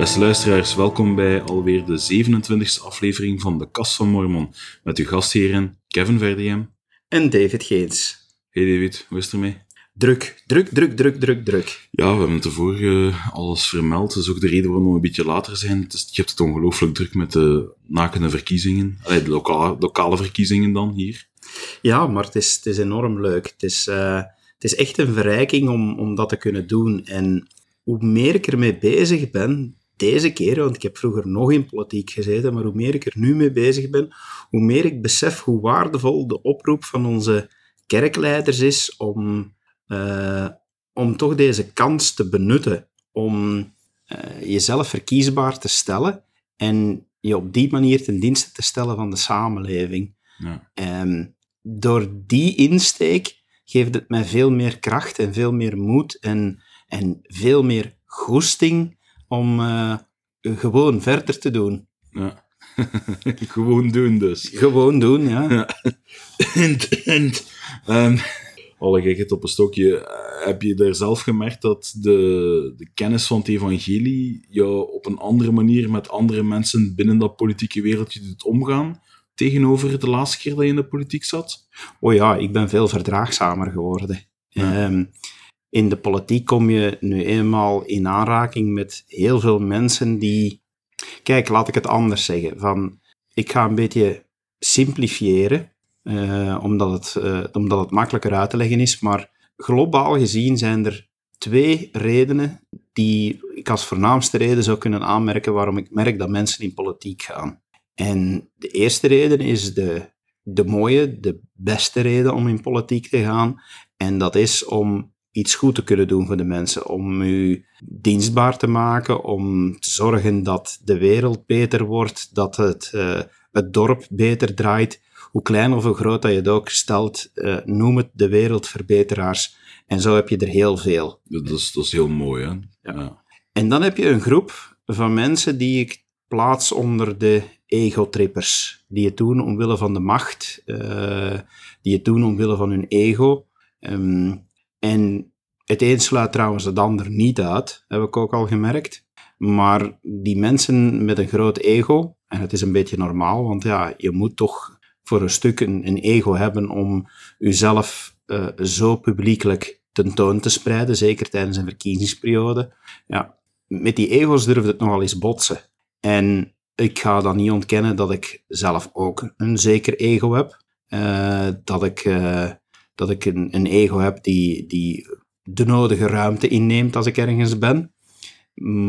Beste luisteraars, welkom bij alweer de 27e aflevering van De Kast van Mormon. Met uw gastheren Kevin Verdiem. En David Geens. Hey David, hoe is het ermee? Druk, druk, druk, druk, druk, druk. Ja, we hebben ervoor uh, alles vermeld. Dat is ook de reden waarom we een beetje later zijn. Het is, je hebt het ongelooflijk druk met de nakende verkiezingen. Allee, de lokale, lokale verkiezingen dan hier. Ja, maar het is, het is enorm leuk. Het is, uh, het is echt een verrijking om, om dat te kunnen doen. En hoe meer ik ermee bezig ben, deze keer, want ik heb vroeger nog in politiek gezeten, maar hoe meer ik er nu mee bezig ben, hoe meer ik besef hoe waardevol de oproep van onze kerkleiders is om, uh, om toch deze kans te benutten, om uh, jezelf verkiesbaar te stellen en je op die manier ten dienste te stellen van de samenleving. Ja. Um, door die insteek geeft het mij veel meer kracht en veel meer moed en, en veel meer goesting om uh, gewoon verder te doen. Ja. gewoon doen dus. Gewoon doen, ja. ja. en, en um, alle gekheid op een stokje, eh, heb je daar zelf gemerkt dat de, de kennis van het evangelie jou op een andere manier met andere mensen binnen dat politieke wereldje doet omgaan? Tegenover de laatste keer dat je in de politiek zat? Oh ja, ik ben veel verdraagzamer geworden. Ja. Um, in de politiek kom je nu eenmaal in aanraking met heel veel mensen die. Kijk, laat ik het anders zeggen. Van, ik ga een beetje simplifiëren, uh, omdat, het, uh, omdat het makkelijker uit te leggen is. Maar globaal gezien zijn er twee redenen die ik als voornaamste reden zou kunnen aanmerken waarom ik merk dat mensen in politiek gaan. En de eerste reden is de, de mooie, de beste reden om in politiek te gaan. En dat is om iets goed te kunnen doen voor de mensen, om u dienstbaar te maken, om te zorgen dat de wereld beter wordt, dat het, uh, het dorp beter draait. Hoe klein of hoe groot dat je het ook stelt, uh, noem het de wereldverbeteraars. En zo heb je er heel veel. Dat is, dat is heel mooi, hè? Ja. ja. En dan heb je een groep van mensen die ik plaats onder de ego-trippers. Die het doen omwille van de macht, uh, die het doen omwille van hun ego. Um, en het een sluit trouwens het ander niet uit, heb ik ook al gemerkt. Maar die mensen met een groot ego, en het is een beetje normaal, want ja, je moet toch voor een stuk een, ego hebben om jezelf uh, zo publiekelijk tentoon te spreiden, zeker tijdens een verkiezingsperiode. Ja, met die ego's durft het nogal eens botsen. En ik ga dan niet ontkennen dat ik zelf ook een zeker ego heb. Uh, dat ik uh, dat ik een, een ego heb die, die de nodige ruimte inneemt als ik ergens ben.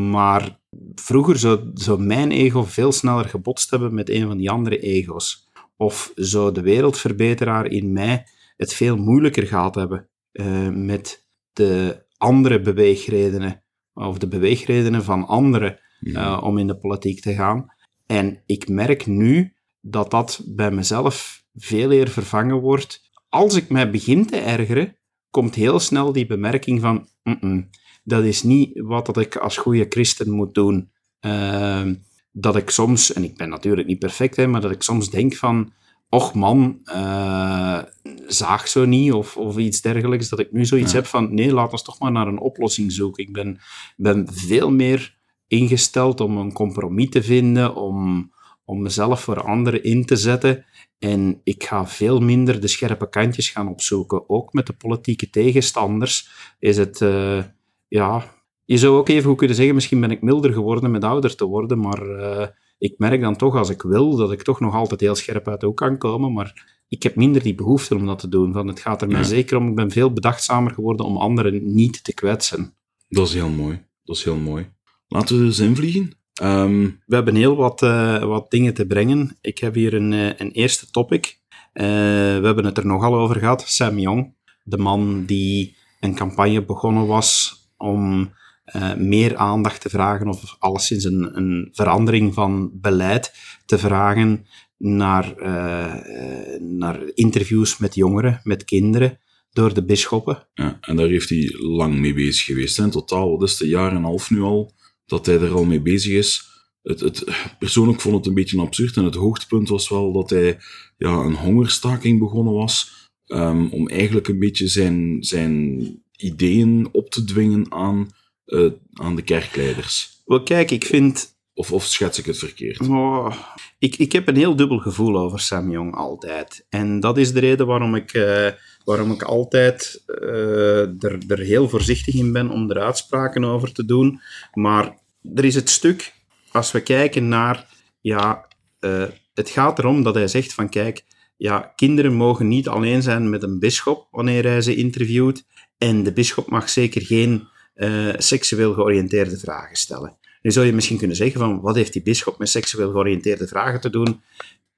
Maar vroeger zou, zou mijn ego veel sneller gebotst hebben met een van die andere ego's. Of zou de wereldverbeteraar in mij het veel moeilijker gehad hebben uh, met de andere beweegredenen, of de beweegredenen van anderen, uh, om in de politiek te gaan. En ik merk nu dat dat bij mezelf veel eer vervangen wordt als ik mij begin te ergeren, komt heel snel die bemerking van mm -mm, dat is niet wat dat ik als goede christen moet doen. Uh, dat ik soms, en ik ben natuurlijk niet perfect, hè, maar dat ik soms denk van och man, uh, zaag zo niet, of, of iets dergelijks, dat ik nu zoiets ja. heb van nee, laat ons toch maar naar een oplossing zoeken. Ik ben, ben veel meer ingesteld om een compromis te vinden, om, om mezelf voor anderen in te zetten. En ik ga veel minder de scherpe kantjes gaan opzoeken. Ook met de politieke tegenstanders is het, uh, ja, je zou ook even goed kunnen zeggen, misschien ben ik milder geworden met ouder te worden, maar uh, ik merk dan toch als ik wil, dat ik toch nog altijd heel scherp uit de hoek kan komen, maar ik heb minder die behoefte om dat te doen. Van, het gaat er mij ja. zeker om, ik ben veel bedachtzamer geworden om anderen niet te kwetsen. Dat is heel mooi. Dat is heel mooi. Laten we dus invliegen. Um, we hebben heel wat, uh, wat dingen te brengen. Ik heb hier een, uh, een eerste topic. Uh, we hebben het er nogal over gehad. Sam Jong, de man die een campagne begonnen was om meer aandacht te vragen, of alleszins een, een verandering van beleid te vragen naar, naar interviews met jongeren, met kinderen, door de bisschoppen. Ja, en daar heeft hij lang mee bezig geweest. In totaal, wat is het, een jaar en een half nu al? Dat hij er al mee bezig is. Het, het, persoonlijk vond het een beetje absurd en het hoogtepunt was wel dat hij ja, een hongerstaking begonnen was um, om eigenlijk een beetje zijn, zijn ideeën op te dwingen aan eh, aan de kerkleiders. Wel, kijk, ik vind... Of, of schets ik het verkeerd? Oh, ik, ik heb een heel dubbel gevoel over Sam Jong altijd. En dat is de reden waarom ik, eh, waarom ik altijd eh, er, er heel voorzichtig in ben om er uitspraken over te doen. Maar er is het stuk, als we kijken naar... Ja, eh, het gaat erom dat hij zegt van, kijk, ja, kinderen mogen niet alleen zijn met een bisschop wanneer hij ze interviewt. En de bisschop mag zeker geen eh, seksueel georiënteerde vragen stellen. Nu zou je misschien kunnen zeggen van, wat heeft die bisschop met seksueel georiënteerde vragen te doen?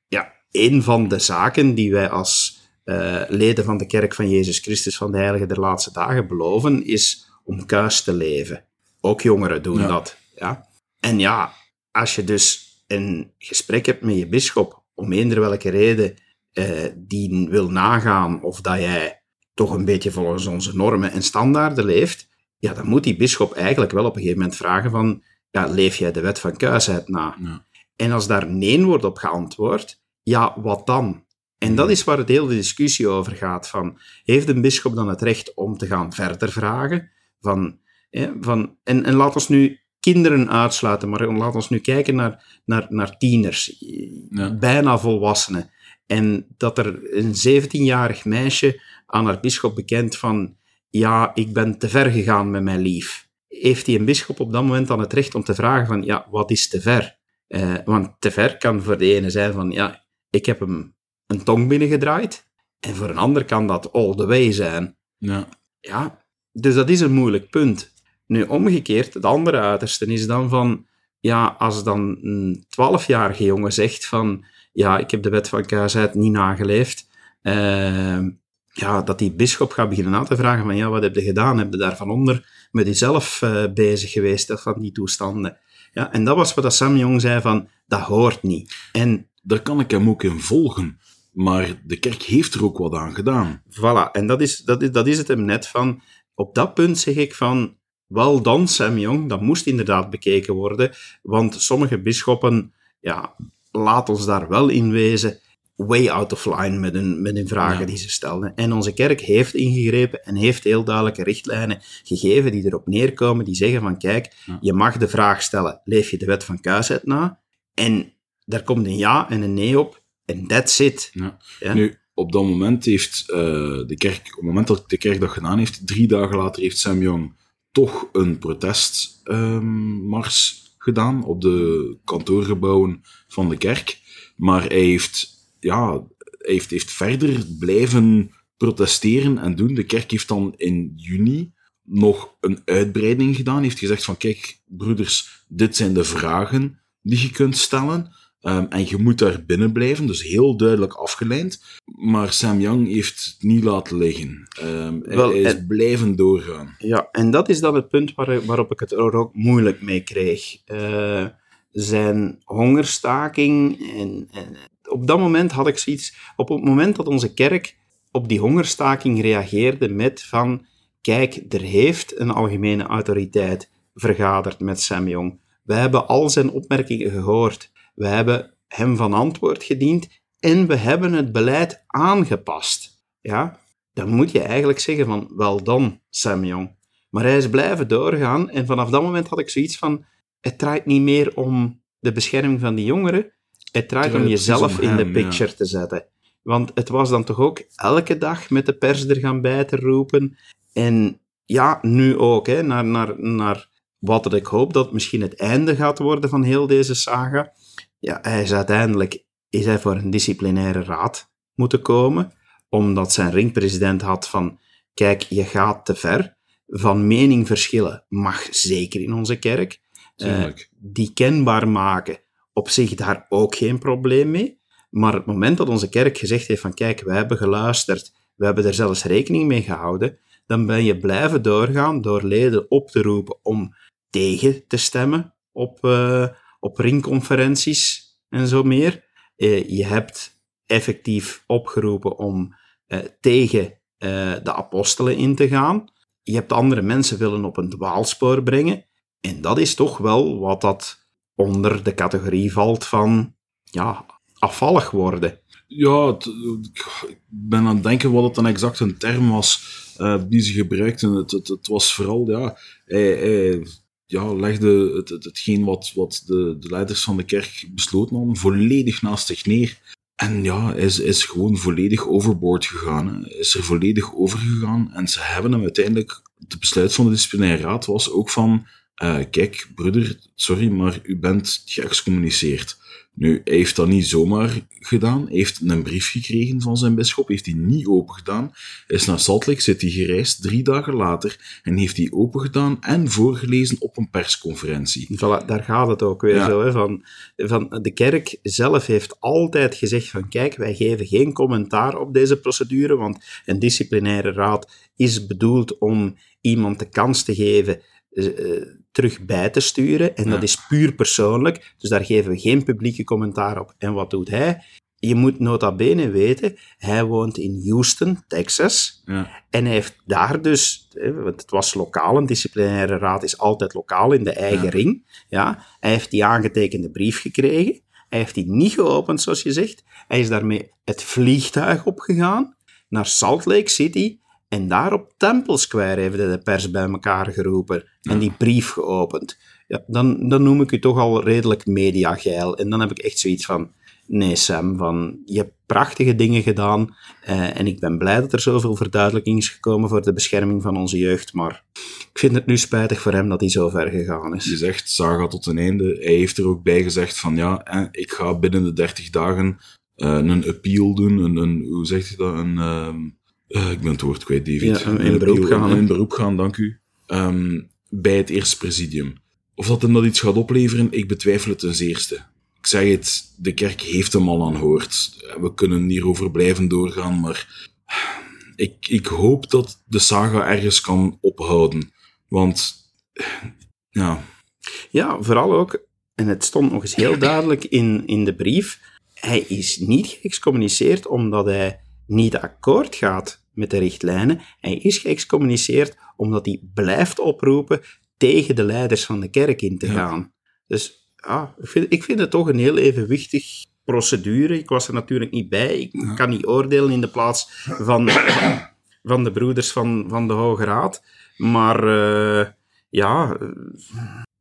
Ja, een van de zaken die wij als eh, leden van de kerk van Jezus Christus van de Heilige der Laatste Dagen beloven, is om kuis te leven. Ook jongeren doen Ja. dat. Ja? En ja, als je dus een gesprek hebt met je bisschop, om eender welke reden eh, die wil nagaan of dat jij toch een beetje volgens onze normen en standaarden leeft, ja, dan moet die bisschop eigenlijk wel op een gegeven moment vragen van, ja, leef jij de wet van kuisheid na? Ja. En als daar nee wordt op geantwoord, ja, wat dan? En dat is waar het hele discussie over gaat. Van, heeft een bisschop dan het recht om te gaan verder vragen? Van, hè, van, en, en laat ons nu kinderen uitsluiten, maar laat ons nu kijken naar, naar, naar tieners, Ja. bijna volwassenen. En dat er een 17-jarig meisje aan haar bisschop bekent van ja, ik ben te ver gegaan met mijn lief. Heeft die een bisschop op dat moment dan het recht om te vragen van ja, wat is te ver? Eh, want te ver kan voor de ene zijn van ja, ik heb hem een tong binnengedraaid. En voor een ander kan dat all the way zijn. Ja. Ja, dus dat is een moeilijk punt. Nu, omgekeerd, het andere uiterste is dan van, ja, als dan een 12-jarige jongen zegt van, ja, ik heb de wet van kuisheid niet nageleefd, eh, ja, dat die bisschop gaat beginnen aan te vragen van, ja, wat heb je gedaan? Heb je daarvan onder met jezelf eh, bezig geweest, of van die toestanden? Ja, en dat was wat dat Sam Jong zei van, dat hoort niet. En Daar kan ik hem ook in volgen. Maar de kerk heeft er ook wat aan gedaan. Voilà, en dat is, dat, is, dat is het hem net van. Op dat punt zeg ik van. Wel dan, Sam Jong, dat moest inderdaad bekeken worden. Want sommige bisschoppen, ja, laat ons daar wel in wezen. Way out of line met hun, met hun vragen Ja. die ze stelden. En onze kerk heeft ingegrepen en heeft heel duidelijke richtlijnen gegeven die erop neerkomen. Die zeggen van, kijk, Ja. je mag de vraag stellen, leef je de wet van kuisheid na? En daar komt een ja en een nee op. En that's it. Ja. Ja. Nu, op dat moment heeft eh, de kerk, op het moment dat de kerk dat gedaan heeft, drie dagen later heeft Sam Jong toch een protestmars gedaan op de kantoorgebouwen van de kerk. Maar hij heeft, ja, heeft, heeft verder blijven protesteren en doen. De kerk heeft dan in juni nog een uitbreiding gedaan. Heeft gezegd van, kijk, broeders, dit zijn de vragen die je kunt stellen. Ehm, en je moet daar binnen blijven, dus heel duidelijk afgeleid. Maar Sam Young heeft het niet laten liggen. Ehm, hij- Wel, hij is en- blijven doorgaan. Ja, en dat is dan het punt waar, waarop ik het er ook moeilijk mee kreeg. Eh, zijn hongerstaking. En, en op dat moment had ik zoiets. Op het moment dat onze kerk op die hongerstaking reageerde met van. Kijk, er heeft een algemene autoriteit vergaderd met Sam Jong. We hebben al zijn opmerkingen gehoord. We hebben hem van antwoord gediend. En we hebben het beleid aangepast. Ja, dan moet je eigenlijk zeggen van, wel dan, Sam Jong. Maar hij is blijven doorgaan en vanaf dat moment had ik zoiets van, het draait niet meer om de bescherming van die jongeren, het draait om jezelf in de picture te zetten. Want het was dan toch ook elke dag met de pers er gaan bij te roepen. En ja, nu ook, hè, naar, naar, naar wat ik hoop dat misschien het einde gaat worden van heel deze saga. Ja, hij is uiteindelijk is hij voor een disciplinaire raad moeten komen omdat zijn ringpresident had van, kijk, je gaat te ver. Van mening verschillen mag zeker in onze kerk. Eh, die kenbaar maken, op zich daar ook geen probleem mee. Maar het moment dat onze kerk gezegd heeft van, kijk, wij hebben geluisterd, we hebben er zelfs rekening mee gehouden, dan ben je blijven doorgaan door leden op te roepen om tegen te stemmen op, eh, op ringconferenties en zo meer. Eh, je hebt effectief opgeroepen om eh, tegen eh, de apostelen in te gaan. Je hebt andere mensen willen op een dwaalspoor brengen. En dat is toch wel wat dat onder de categorie valt van ja, afvallig worden. Ja, ik ben aan het denken wat het dan exact een term was die ze gebruikten. Het, het, het was vooral, ja, ja, legde het, het, hetgeen wat, wat de, de leiders van de kerk besloten hadden, volledig naast zich neer. En ja, is, is gewoon volledig overboord gegaan. Is er volledig over gegaan. En ze hebben hem uiteindelijk... Het besluit van de disciplinaire raad was ook van... eh, kijk, broeder, sorry, maar u bent geëxcommuniceerd. Nu, hij heeft dat niet zomaar gedaan. Hij heeft een brief gekregen van zijn bisschop, heeft hij niet open gedaan. Hij is naar Salt Lake City gereisd, drie dagen later, en heeft die open gedaan en voorgelezen op een persconferentie. Voilà, daar gaat het ook weer Ja. zo. Hè, van, van, de kerk zelf heeft altijd gezegd van kijk, wij geven geen commentaar op deze procedure, want een disciplinaire raad is bedoeld om iemand de kans te geven eh, terug bij te sturen. En Ja. dat is puur persoonlijk, dus daar geven we geen publieke commentaar op. En wat doet hij? Je moet nota bene weten, hij woont in Houston, Texas. Ja, En hij heeft daar dus, want het was lokaal, een disciplinaire raad is altijd lokaal in de eigen Ja. ring. Ja, hij heeft die aangetekende brief gekregen. Hij heeft die niet geopend, zoals je zegt. Hij is daarmee het vliegtuig opgegaan naar Salt Lake City. En daar op Temple Square heeft de pers bij elkaar geroepen en die brief geopend. Ja, dan, dan noem ik u toch al redelijk mediageil. En dan heb ik echt zoiets van, nee Sam, van, je hebt prachtige dingen gedaan. eh, en ik ben blij dat er zoveel verduidelijking is gekomen voor de bescherming van onze jeugd. Maar ik vind het nu spijtig voor hem dat hij zo ver gegaan is. je zegt saga tot een einde. Hij heeft er ook bij gezegd van ja, en ik ga binnen de 30 dagen eh, een appeal doen. Een, een, hoe zeg je dat? Een, ehm, eh, ik ben het woord kwijt, David. Ja, in beroep appeal, gaan? In beroep gaan, dank u. Ehm, bij het eerste presidium. Of dat hem dat iets gaat opleveren, ik betwijfel het ten zeerste. Ik zeg het, de kerk heeft hem al aanhoord. We kunnen hierover blijven doorgaan, maar ik, ik hoop dat de saga ergens kan ophouden. Want, ja, Ja, vooral ook, en het stond nog eens heel duidelijk in, in de brief, hij is niet geëxcommuniceerd omdat hij niet akkoord gaat met de richtlijnen. Hij is geëxcommuniceerd omdat hij blijft oproepen tegen de leiders van de kerk in te Ja. gaan. Dus ja, ik vind, ik vind het toch een heel evenwichtig procedure. Ik was er natuurlijk niet bij. Ik kan niet oordelen in de plaats van, van de broeders van, van de Hoge Raad. Maar eh, ja,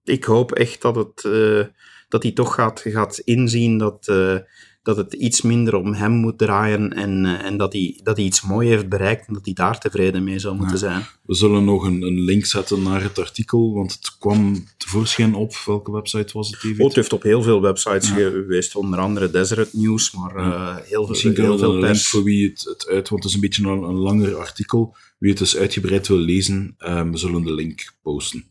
ik hoop echt dat, het, eh, dat hij toch gaat, gaat inzien dat, eh, dat het iets minder om hem moet draaien en, eh, en dat, hij, dat hij iets moois heeft bereikt en dat hij daar tevreden mee zou moeten zijn. We zullen nog een, een link zetten naar het artikel, want het kwam tevoorschijn op. Welke website was het, David? Oh, het heeft op heel veel websites geweest, onder andere Deseret News, maar eh, heel veel, Misschien heel kunnen we veel een link voor wie het, het uit... Want het is een beetje een, een langer artikel. Wie het dus uitgebreid wil lezen, eh, we zullen de link posten.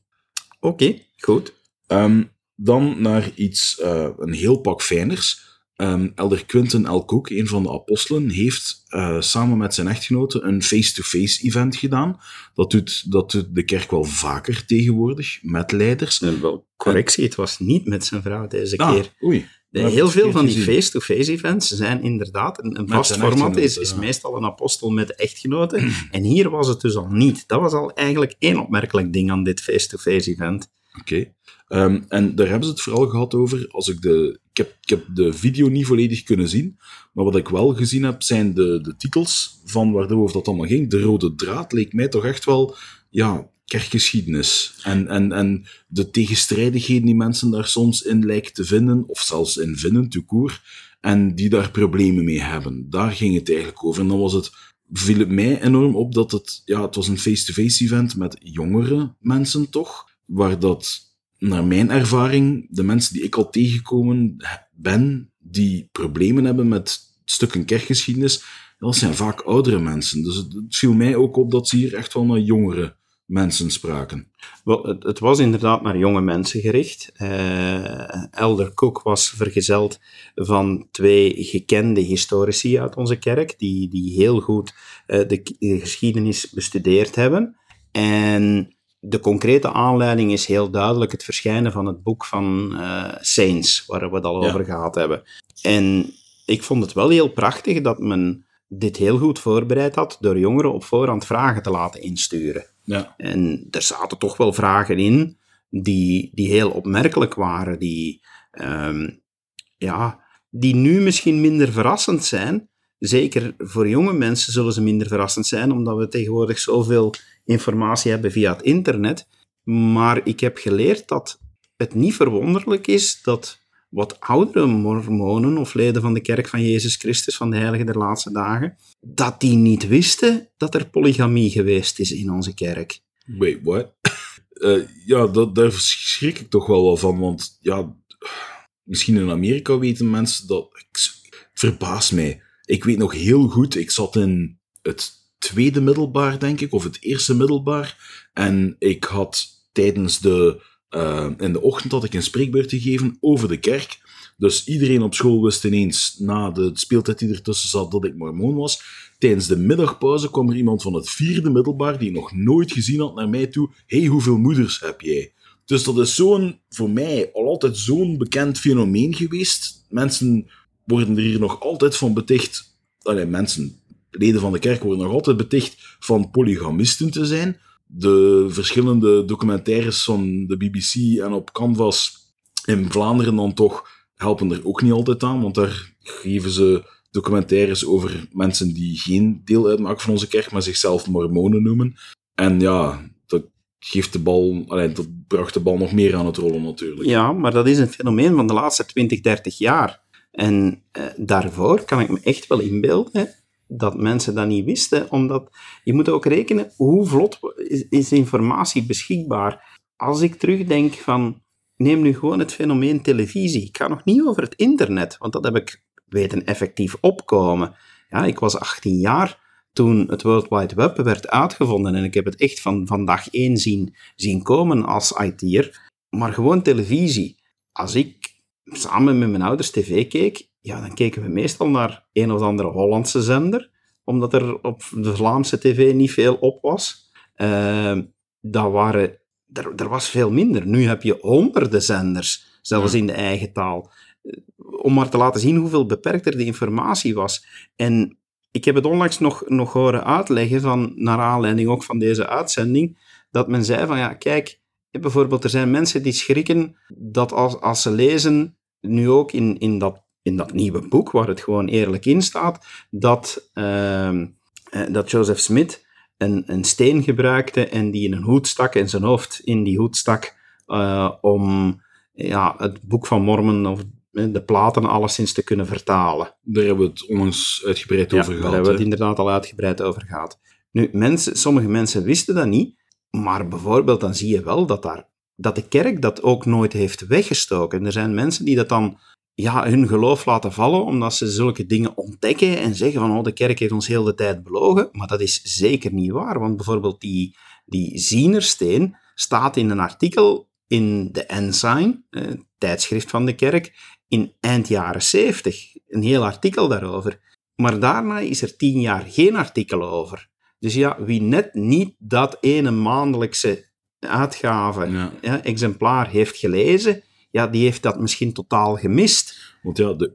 Oké, goed. Ehm, dan naar iets, eh, een heel pak fijners. Ehm, Elder Quinten L. Cook, een van de apostelen, heeft eh, samen met zijn echtgenote een face-to-face event gedaan. Dat doet, dat doet de kerk wel vaker tegenwoordig, met leiders. Wel, correctie, het was niet met zijn vrouw deze Ah, keer. oei. De- heel veel van die gezien. face-to-face events zijn inderdaad een, vast format. Is, is ja. meestal een apostel met de echtgenote. en hier was het dus al niet. Dat was al eigenlijk één opmerkelijk ding aan dit face-to-face event. Oké. Ehm, en daar hebben ze het vooral gehad over. Als ik, de, ik heb de video niet volledig kunnen zien, maar wat ik wel gezien heb, zijn de, de titels van waarover dat allemaal ging. De rode draad leek mij toch echt wel, ja, kerkgeschiedenis. En, en, en de tegenstrijdigheden die mensen daar soms in lijken te vinden, of zelfs in vinden, tout court, en die daar problemen mee hebben. Daar ging het eigenlijk over. En dan was het viel het mij enorm op dat het, ja, het was een face-to-face event met jongere mensen toch, waar dat, naar mijn ervaring, de mensen die ik al tegengekomen ben, die problemen hebben met stukken kerkgeschiedenis, dat zijn vaak oudere mensen. Dus het, viel mij ook op dat ze hier echt wel naar jongere mensen spraken. Wel, het, was inderdaad naar jonge mensen gericht. Eh, Elder Cook was vergezeld van twee gekende historici uit onze kerk, die, die heel goed eh, de geschiedenis bestudeerd hebben. En de concrete aanleiding is heel duidelijk het verschijnen van het boek van eh, Saints, waar we het al Ja. over gehad hebben. En ik vond het wel heel prachtig dat men dit heel goed voorbereid had door jongeren op voorhand vragen te laten insturen. Ja, En er zaten toch wel vragen in die, die heel opmerkelijk waren, die, ehm, ja, die nu misschien minder verrassend zijn, zeker voor jonge mensen zullen ze minder verrassend zijn, omdat we tegenwoordig zoveel informatie hebben via het internet. Maar ik heb geleerd dat het niet verwonderlijk is dat wat oudere mormonen of leden van de kerk van Jezus Christus van de Heilige der Laatste Dagen, dat die niet wisten dat er polygamie geweest is in onze kerk. Wait, what? Uh, ja, dat, daar schrik ik toch wel wel van, want ja, misschien in Amerika weten mensen dat. Ik, het verbaast mij. Ik weet nog heel goed, ik zat in het tweede middelbaar, denk ik, of het eerste middelbaar, en ik had tijdens de uh, in de ochtend had ik een spreekbeurt gegeven over de kerk. Dus iedereen op school wist ineens, na de speeltijd die ertussen zat, dat ik mormoon was. Tijdens de middagpauze kwam er iemand van het vierde middelbaar, die nog nooit gezien had, naar mij toe. hey, hoeveel moeders heb jij? Dus dat is zo'n, voor mij, al altijd zo'n bekend fenomeen geweest. Mensen worden er hier nog altijd van beticht. Allee, mensen, leden van de kerk worden nog altijd beticht van polygamisten te zijn de verschillende documentaires van de BBC en op Canvas in Vlaanderen dan toch helpen er ook niet altijd aan, want daar geven ze documentaires over mensen die geen deel uitmaken van onze kerk, maar zichzelf mormonen noemen. En ja, dat geeft de bal, allee, dat bracht de bal nog meer aan het rollen natuurlijk. Ja, maar dat is een fenomeen van de laatste 20, 30 jaar. En eh, daarvoor kan ik me echt wel inbeelden dat mensen dat niet wisten, omdat je moet ook rekenen hoe vlot is, informatie beschikbaar. Als ik terugdenk van, neem nu gewoon het fenomeen televisie. Ik ga nog niet over het internet, want dat heb ik weten effectief opkomen. Ja, ik was 18 jaar toen het World Wide Web werd uitgevonden en ik heb het echt van, van dag één zien, zien komen als IT'er. Maar gewoon televisie. Als ik samen met mijn ouders tv keek, ja, dan keken we meestal naar een of andere Hollandse zender, omdat er op de Vlaamse tv niet veel op was. Uh, dat waren, er, er was veel minder. Nu heb je honderden zenders, zelfs in de eigen taal. Eh, om maar te laten zien hoeveel beperkter de informatie was. En ik heb het onlangs nog, nog horen uitleggen, van, naar aanleiding ook van deze uitzending, dat men zei van, ja, kijk, bijvoorbeeld, er zijn mensen die schrikken dat als, als ze lezen, nu ook in, in dat in dat nieuwe boek, waar het gewoon eerlijk in staat, dat, uh, dat Joseph Smith een, een steen gebruikte en die in een hoed stak en zijn hoofd in die hoed stak uh, om ja, het boek van Mormon of de platen alleszins te kunnen vertalen. Daar hebben we het onlangs uitgebreid over gehad. Daar hebben we het inderdaad al uitgebreid over gehad. Nu, mensen, sommige mensen wisten dat niet, maar bijvoorbeeld dan zie je wel dat, daar, dat de kerk dat ook nooit heeft weggestoken. Er zijn mensen die dat dan ja, hun geloof laten vallen, omdat ze zulke dingen ontdekken en zeggen van oh, de kerk heeft ons heel de tijd belogen. Maar dat is zeker niet waar, want bijvoorbeeld die, die zienersteen staat in een artikel in de Ensign, eh, tijdschrift van de kerk, in eind jaren 70. Een heel artikel daarover. Maar daarna is er tien jaar geen artikel over. Dus ja, wie net niet dat ene maandelijkse uitgave, ja. exemplaar heeft gelezen, ja, die heeft dat misschien totaal gemist. Want ja, de,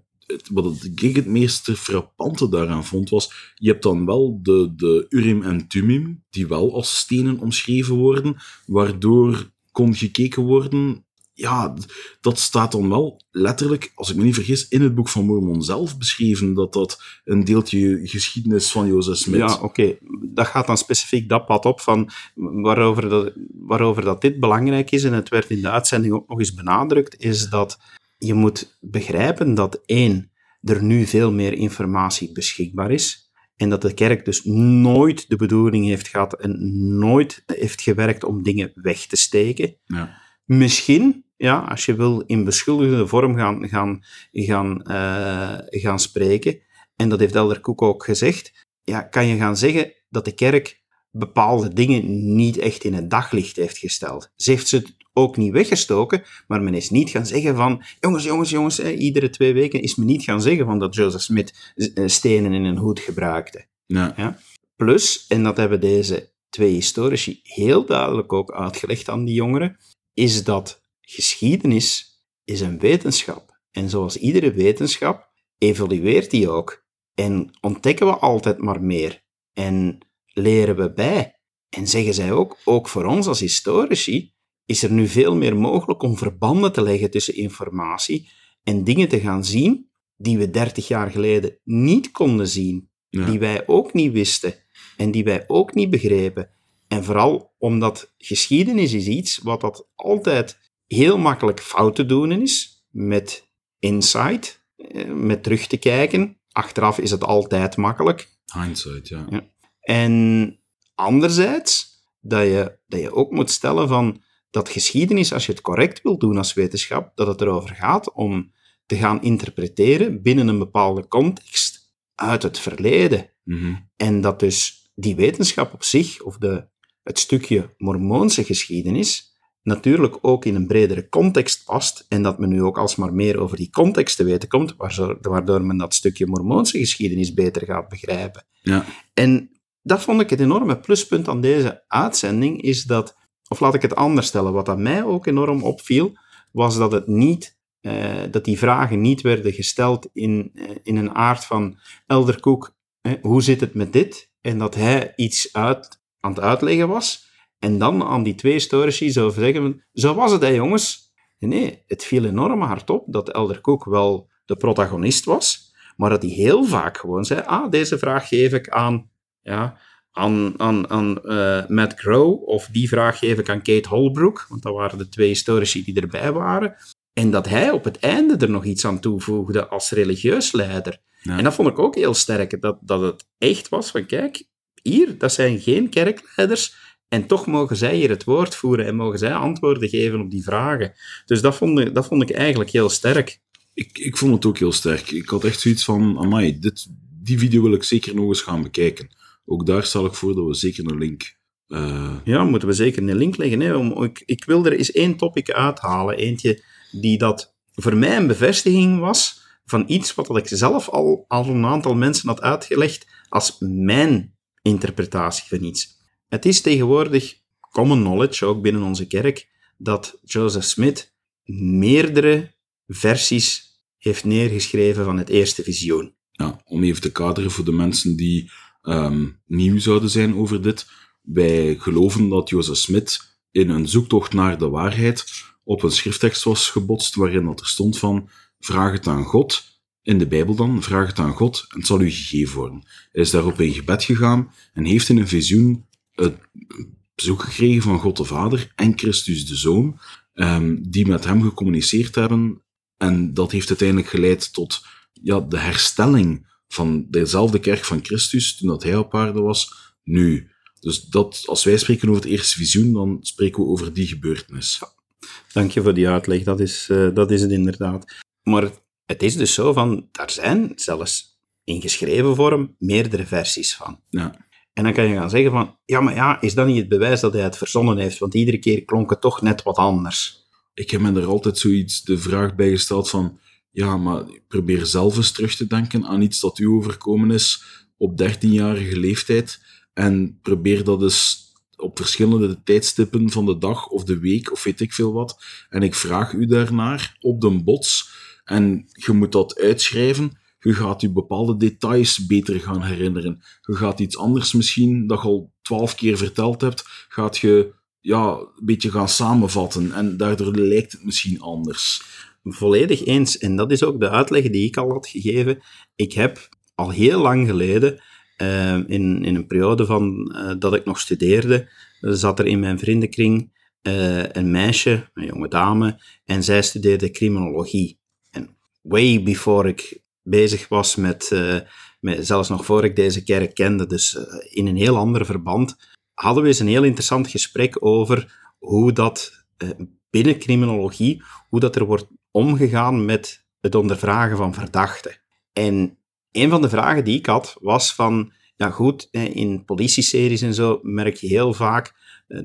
wat ik het meest frappante daaraan vond, was, je hebt dan wel de, de Urim en Tumim, die wel als stenen omschreven worden, waardoor kon gekeken worden ja, dat staat dan wel letterlijk, als ik me niet vergis, in het boek van Mormon zelf beschreven, dat dat een deeltje geschiedenis van Jozef Smith... Ja, oké. Dat gaat dan specifiek dat pad op van waarover dat, waarover dat dit belangrijk is, en het werd in de uitzending ook nog eens benadrukt, is dat je moet begrijpen dat één, er nu veel meer informatie beschikbaar is, en dat de kerk dus nooit de bedoeling heeft gehad en nooit heeft gewerkt om dingen weg te steken. Ja. Misschien ja, als je wil in beschuldigende vorm gaan, gaan, gaan, uh, gaan spreken, en dat heeft Elder Koek ook gezegd, ja, kan je gaan zeggen dat de kerk bepaalde dingen niet echt in het daglicht heeft gesteld. Ze heeft ze ook niet weggestoken, maar men is niet gaan zeggen van, jongens, jongens, jongens, iedere twee weken is men niet gaan zeggen van dat Joseph Smith eh, stenen in een hoed gebruikte. Ja. ja. Plus, en dat hebben deze twee historici heel duidelijk ook uitgelegd aan die jongeren, is dat geschiedenis is een wetenschap. En zoals iedere wetenschap evolueert die ook. En ontdekken we altijd maar meer. En leren we bij. En zeggen zij ook, ook voor ons als historici, is er nu veel meer mogelijk om verbanden te leggen tussen informatie en dingen te gaan zien die we 30 jaar geleden niet konden zien, Ja. die wij ook niet wisten en die wij ook niet begrepen. En vooral omdat geschiedenis is iets wat dat altijd heel makkelijk fout te doen is, met insight, eh, met terug te kijken. Achteraf is het altijd makkelijk. Hindsight, ja. Ja. En anderzijds, dat je, dat je ook moet stellen van dat geschiedenis, als je het correct wil doen als wetenschap, dat het erover gaat om te gaan interpreteren binnen een bepaalde context uit het verleden. Mhm. En dat dus die wetenschap op zich, of de, het stukje Mormoonse geschiedenis, natuurlijk ook in een bredere context past en dat men nu ook alsmaar meer over die context te weten komt, waardoor, men dat stukje Mormoonse geschiedenis beter gaat begrijpen. Ja. En dat vond ik het enorme pluspunt aan deze uitzending, is dat, of laat ik het anders stellen, wat aan mij ook enorm opviel, was dat het niet, eh, dat die vragen niet werden gesteld in, eh, in een aard van Elder Cook, hè, hoe zit het met dit? En dat hij iets uit, aan het uitleggen was, en dan aan die twee historici zou zeggen, zo was het hè jongens. Nee, het viel enorm hard op dat Elder Cook wel de protagonist was, maar dat hij heel vaak gewoon zei, ah, deze vraag geef ik aan, ja, aan, aan, aan eh, Matt Crow, of die vraag geef ik aan Kate Holbrook, want dat waren de twee historici die erbij waren. En dat hij op het einde er nog iets aan toevoegde als religieus leider. Ja. En dat vond ik ook heel sterk, dat, dat het echt was van, kijk, hier, dat zijn geen kerkleiders, en toch mogen zij hier het woord voeren en mogen zij antwoorden geven op die vragen. Dus dat vond ik, dat vond ik eigenlijk heel sterk. Ik, ik vond het ook heel sterk. Ik had echt zoiets van, amai, dit, die video wil ik zeker nog eens gaan bekijken. Ook daar stel ik voor dat we zeker een link... eh, Ja, moeten we zeker een link leggen. Hè? Om, ik, ik wil er eens één topic uithalen. Eentje die dat voor mij een bevestiging was van iets wat dat ik zelf al, al een aantal mensen had uitgelegd als mijn interpretatie van iets. Het is tegenwoordig common knowledge, ook binnen onze kerk, dat Joseph Smith meerdere versies heeft neergeschreven van het eerste visioen. ja, om even te kaderen voor de mensen die ehm, nieuw zouden zijn over dit. Wij geloven dat Joseph Smith in een zoektocht naar de waarheid op een schrifttekst was gebotst waarin dat er stond van vraag het aan God, in de Bijbel dan, vraag het aan God en het zal u gegeven worden. Hij is daarop in gebed gegaan en heeft in een visioen het bezoek gekregen van God de Vader en Christus de Zoon, ehm, die met hem gecommuniceerd hebben. En dat heeft uiteindelijk geleid tot ja, de herstelling van dezelfde kerk van Christus toen dat hij op aarde was, nu. Dus dat, als wij spreken over het eerste visioen, dan spreken we over die gebeurtenis. Dank je voor die uitleg, dat is, eh, dat is het inderdaad. Maar het is dus zo van, daar zijn zelfs in geschreven vorm meerdere versies van. Ja, En dan kan je gaan zeggen van, ja, maar ja, is dat niet het bewijs dat hij het verzonnen heeft? Want iedere keer klonk het toch net wat anders. ik heb me er altijd zoiets de vraag bij gesteld van, ja, maar probeer zelf eens terug te denken aan iets dat u overkomen is op 13-jarige leeftijd en probeer dat eens op verschillende tijdstippen van de dag of de week of weet ik veel wat. En ik vraag u daarnaar op de bots en je moet dat uitschrijven. Je gaat je bepaalde details beter gaan herinneren. Je gaat iets anders misschien, dat je al twaalf keer verteld hebt, gaat je ja, een beetje gaan samenvatten. En daardoor lijkt het misschien anders. Volledig eens. En dat is ook de uitleg die ik al had gegeven. Ik heb al heel lang geleden, eh, in, in een periode van, eh, dat ik nog studeerde, zat er in mijn vriendenkring eh, een meisje, een jonge dame, en zij studeerde criminologie. En way before ik bezig was met, eh, met zelfs nog voor ik deze kerk kende, dus eh, in een heel ander verband, hadden we eens een heel interessant gesprek over hoe dat eh, binnen criminologie, hoe dat er wordt omgegaan met het ondervragen van verdachten. En een van de vragen die ik had was van, ja goed, in politieseries en zo merk je heel vaak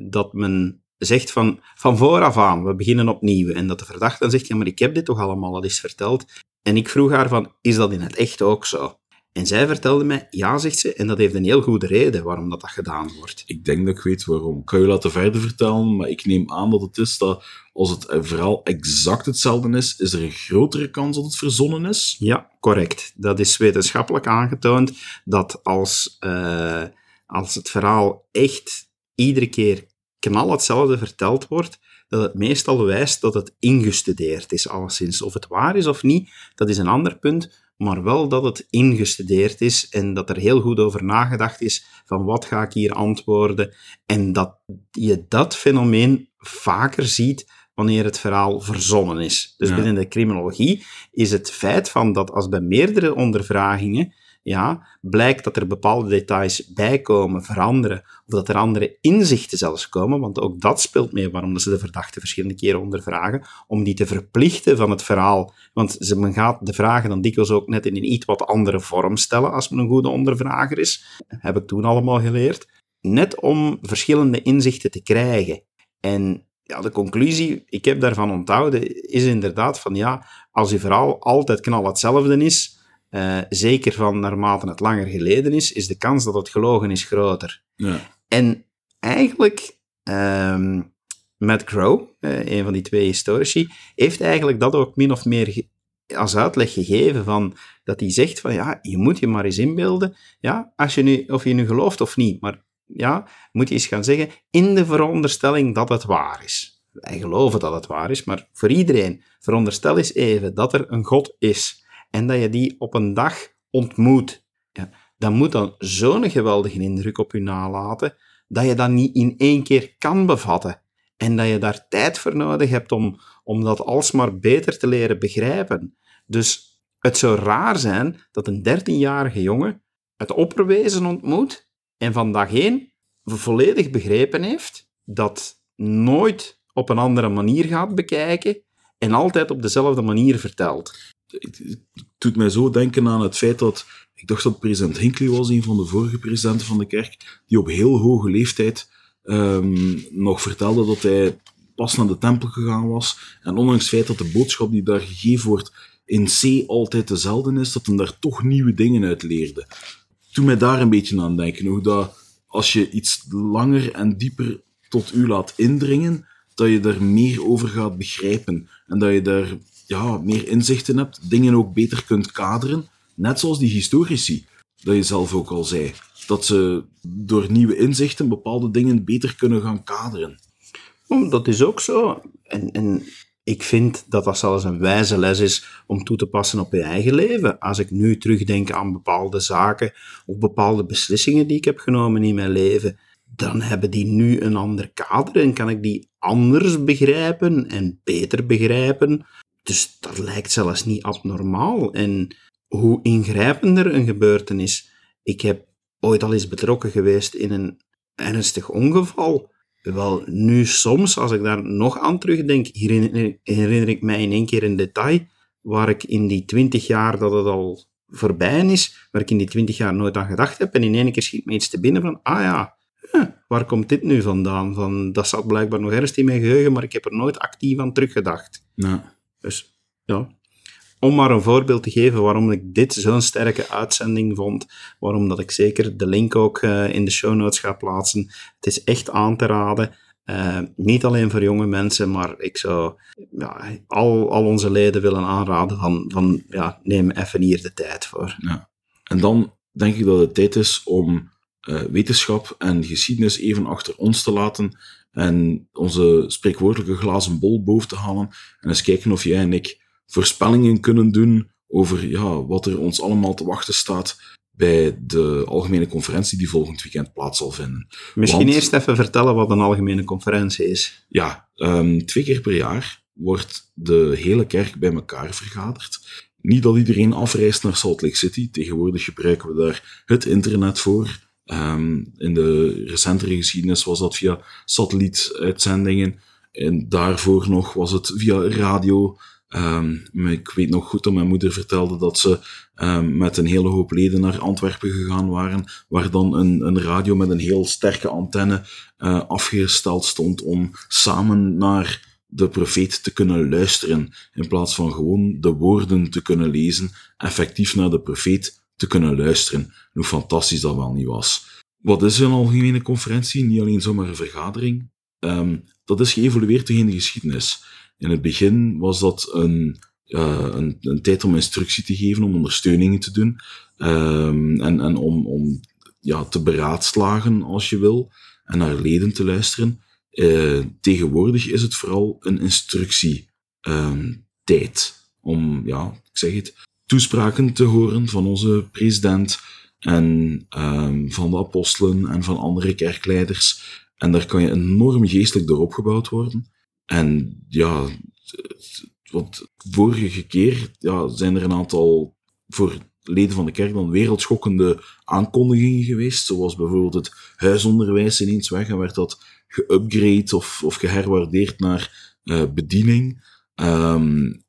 dat men zegt van, van vooraf aan, we beginnen opnieuw. En dat de verdachte dan zegt, ja maar ik heb dit toch allemaal al eens verteld. En ik vroeg haar van, is dat in het echt ook zo? En zij vertelde mij, ja, zegt ze, en dat heeft een heel goede reden waarom dat, dat gedaan wordt. Ik denk dat ik weet waarom. Ik kan je laten verder vertellen, maar ik neem aan dat het is dat als het verhaal exact hetzelfde is, is er een grotere kans dat het verzonnen is. Ja, correct. Dat is wetenschappelijk aangetoond dat als, eh, als het verhaal echt iedere keer knal hetzelfde verteld wordt, dat het meestal wijst dat het ingestudeerd is, alleszins. Of het waar is of niet, dat is een ander punt, maar wel dat het ingestudeerd is en dat er heel goed over nagedacht is van wat ga ik hier antwoorden en dat je dat fenomeen vaker ziet wanneer het verhaal verzonnen is. Dus binnen de criminologie is het feit van dat als bij meerdere ondervragingen ja, blijkt dat er bepaalde details bijkomen, veranderen, of dat er andere inzichten zelfs komen, want ook dat speelt mee waarom ze de verdachte verschillende keren ondervragen, om die te verplichten van het verhaal. Want ze, men gaat de vragen dan dikwijls ook net in een iets wat andere vorm stellen als men een goede ondervrager is. Heb ik toen allemaal geleerd. Net om verschillende inzichten te krijgen. En ja, de conclusie, ik heb daarvan onthouden, is inderdaad van ja, als je verhaal altijd knal hetzelfde is, uh, zeker van naarmate het langer geleden is, is de kans dat het gelogen is groter. Ja. En eigenlijk, um, Matt Crow, uh, een van die twee historici, heeft eigenlijk dat ook min of meer als uitleg gegeven van dat hij zegt van ja, je moet je maar eens inbeelden, ja, als je nu, of je nu gelooft of niet, maar ja, moet je eens gaan zeggen, in de veronderstelling dat het waar is. Wij geloven dat het waar is, maar voor iedereen, veronderstel eens even dat er een God is en dat je die op een dag ontmoet, ja, dan moet dan zo'n geweldige indruk op je nalaten, dat je dat niet in één keer kan bevatten. En dat je daar tijd voor nodig hebt om, om dat alsmaar beter te leren begrijpen. Dus het zou raar zijn dat een dertienjarige jongen het opperwezen ontmoet en van dag één volledig begrepen heeft dat nooit op een andere manier gaat bekijken en altijd op dezelfde manier vertelt het doet mij zo denken aan het feit dat, ik dacht dat president Hinckley was, een van de vorige presidenten van de kerk, die op heel hoge leeftijd um, nog vertelde dat hij pas naar de tempel gegaan was. En ondanks het feit dat de boodschap die daar gegeven wordt in C altijd dezelfde is, dat hij daar toch nieuwe dingen uit leerde. Toen mij daar een beetje aan denken, hoe dat als je iets langer en dieper tot u laat indringen, dat je er meer over gaat begrijpen. En dat je daar ja, meer inzichten hebt, dingen ook beter kunt kaderen. Net zoals die historici, dat je zelf ook al zei. Dat ze door nieuwe inzichten bepaalde dingen beter kunnen gaan kaderen. Dat is ook zo. En, en ik vind dat dat zelfs een wijze les is om toe te passen op je eigen leven. Als ik nu terugdenk aan bepaalde zaken of bepaalde beslissingen die ik heb genomen in mijn leven, dan hebben die nu een ander kader en kan ik die anders begrijpen en beter begrijpen dus dat lijkt zelfs niet abnormaal. En hoe ingrijpender een gebeurtenis. Ik heb ooit al eens betrokken geweest in een ernstig ongeval. Wel, nu soms, als ik daar nog aan terugdenk, herinner, herinner ik mij in één keer een detail waar ik in die twintig jaar dat het al voorbij is, waar ik in die twintig jaar nooit aan gedacht heb. En in één keer schiet me iets te binnen van, ah ja, waar komt dit nu vandaan? Van, dat zat blijkbaar nog ergens in mijn geheugen, maar ik heb er nooit actief aan teruggedacht. Ja. Dus ja, om maar een voorbeeld te geven waarom ik dit zo'n sterke uitzending vond, waarom dat ik zeker de link ook uh, in de show notes ga plaatsen. Het is echt aan te raden. Uh, niet alleen voor jonge mensen, maar ik zou ja, al, al onze leden willen aanraden van, ja, neem even hier de tijd voor. Ja. En dan denk ik dat het tijd is om uh, wetenschap en geschiedenis even achter ons te laten en onze spreekwoordelijke glazen bol boven te halen en eens kijken of jij en ik voorspellingen kunnen doen over ja, wat er ons allemaal te wachten staat bij de algemene conferentie die volgend weekend plaats zal vinden. Misschien eerst even vertellen wat een algemene conferentie is. Ja, um, twee keer per jaar wordt de hele kerk bij elkaar vergaderd. Niet dat iedereen afreist naar Salt Lake City. Tegenwoordig gebruiken we daar het internet voor. Um, in de recentere geschiedenis was dat via satellietuitzendingen. En daarvoor nog was het via radio. Um, ik weet nog goed dat mijn moeder vertelde dat ze um, met een hele hoop leden naar Antwerpen gegaan waren, waar dan een, een radio met een heel sterke antenne uh, afgesteld stond om samen naar de profeet te kunnen luisteren, in plaats van gewoon de woorden te kunnen lezen, effectief naar de profeet te kunnen luisteren. Hoe fantastisch dat wel niet was. Wat is een algemene conferentie? Niet alleen zomaar een vergadering. Um, dat is geëvolueerd in de geschiedenis. In het begin was dat een, uh, een, een, tijd om instructie te geven, om ondersteuningen te doen um, en, en om, om ja, te beraadslagen als je wil en naar leden te luisteren. Eh, tegenwoordig is het vooral een instructietijd om, ja, ik zeg het, toespraken te horen van onze president en ehm, van de apostelen en van andere kerkleiders. En daar kan je enorm geestelijk door opgebouwd worden. En ja, want vorige keer ja, zijn er een aantal voor leden van de kerk dan wereldschokkende aankondigingen geweest, zoals bijvoorbeeld het huisonderwijs ineens weg en werd dat geupgrade of, of geherwaardeerd naar uh, bediening. Um,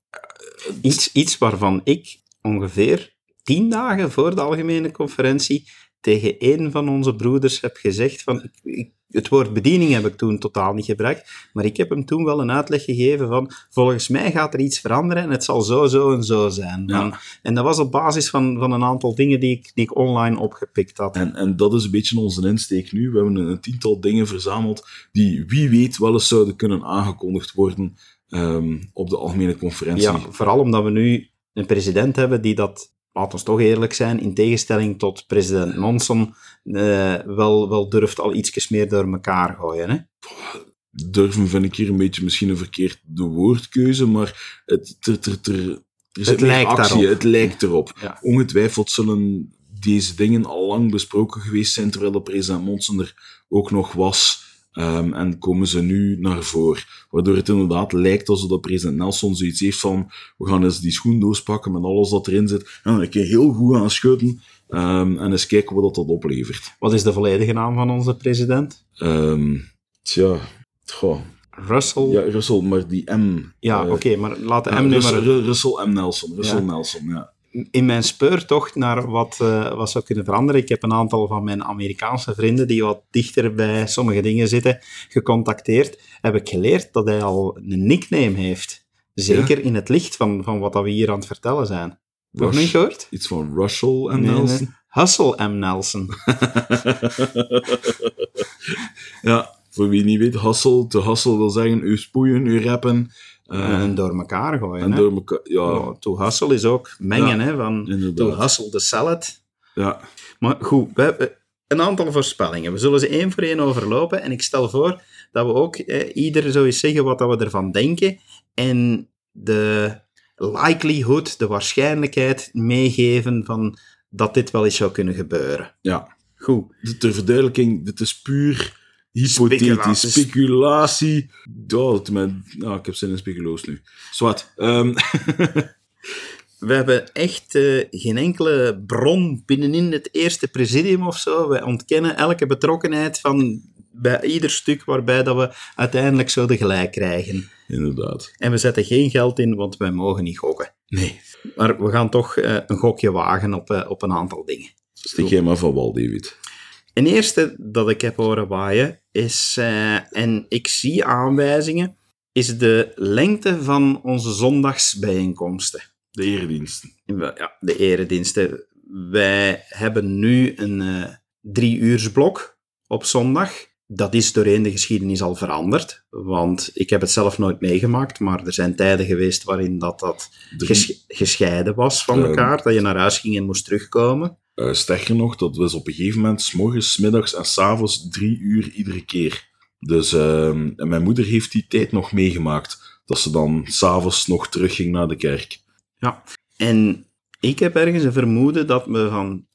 iets, iets waarvan ik ongeveer tien dagen voor de algemene conferentie tegen een van onze broeders heb gezegd van, ik, het woord bediening heb ik toen totaal niet gebruikt, maar ik heb hem toen wel een uitleg gegeven van, volgens mij gaat er iets veranderen en het zal zo, zo en zo zijn. Ja. En, dat was op basis van, van een aantal dingen die ik, die ik online opgepikt had. En, en dat is een beetje onze insteek nu. We hebben een, tiental dingen verzameld die wie weet wel eens zouden kunnen aangekondigd worden um, op de algemene conferentie. Ja, vooral omdat we nu een president hebben die dat laat ons toch eerlijk zijn, in tegenstelling tot president Monson, uh, wel, wel durft al ietsjes meer door elkaar gooien. Hè? Durven vind ik hier een beetje misschien een verkeerd woordkeuze, maar het, er, er, er, er het lijkt actie, daarop. het lijkt erop. Ja. Ongetwijfeld zullen deze dingen al lang besproken geweest zijn, terwijl de president Monson er ook nog was. Um, en komen ze nu naar voren. Waardoor het inderdaad lijkt alsof dat president Nelson zoiets heeft van we gaan eens die schoendoos pakken met alles dat erin zit. En dan kan heel goed aan schudden um, en eens kijken wat dat oplevert. Wat is de volledige naam van onze president? Um, tja, goh. Russell. Ja, Russell, maar die M. Ja, uh, oké, maar laat de M uh, nu Russell, maar... Russell M. Nelson. Russell ja. Nelson, ja in mijn speurtocht naar wat, uh, wat zou kunnen veranderen, ik heb een aantal van mijn Amerikaanse vrienden die wat dichter bij sommige dingen zitten, gecontacteerd, heb ik geleerd dat hij al een nickname heeft. Zeker ja? in het licht van, van wat we hier aan het vertellen zijn. Nog niet gehoord? Iets van Russell. Nee, Nelson? Nee. Hustle M. Nelson. ja, voor wie niet weet, hustle, te hustle wil zeggen u spoeien, u rappen, en door elkaar gooien. En hè? door elkaar, ja. Oh, to hustle is ook mengen, ja, hè, van to hustle the salad. Ja. Maar goed, we hebben een aantal voorspellingen. We zullen ze één voor één overlopen. En ik stel voor dat we ook eh, ieder zo eens zeggen wat dat we ervan denken. En de likelihood, de waarschijnlijkheid meegeven van dat dit wel eens zou kunnen gebeuren. Ja. Goed. Ter verduidelijking, dit is puur hypothetisch, speculatie. Oh, nou, ik heb zin in speculoos nu. Zwat. Um. we hebben echt uh, geen enkele bron binnenin het eerste presidium of zo. Wij ontkennen elke betrokkenheid van bij ieder stuk waarbij dat we uiteindelijk zouden gelijk krijgen. Inderdaad. En we zetten geen geld in, want wij mogen niet gokken. Nee. Maar we gaan toch uh, een gokje wagen op, uh, op een aantal dingen. Stik jij maar van wal, David. Een eerste dat ik heb horen waaien is, uh, en ik zie aanwijzingen, is de lengte van onze zondagsbijeenkomsten. De erediensten. Ja, de erediensten. Wij hebben nu een uh, drie uursblok op zondag. Dat is doorheen de geschiedenis al veranderd, want ik heb het zelf nooit meegemaakt, maar er zijn tijden geweest waarin dat, dat ges gescheiden was van elkaar, uh, dat je naar huis ging en moest terugkomen. Uh, sterker nog, dat was op een gegeven moment s morgens, s middags en s avonds drie uur iedere keer. Dus uh, en mijn moeder heeft die tijd nog meegemaakt. Dat ze dan s'avonds nog terugging naar de kerk. Ja, en ik heb ergens een vermoeden dat we van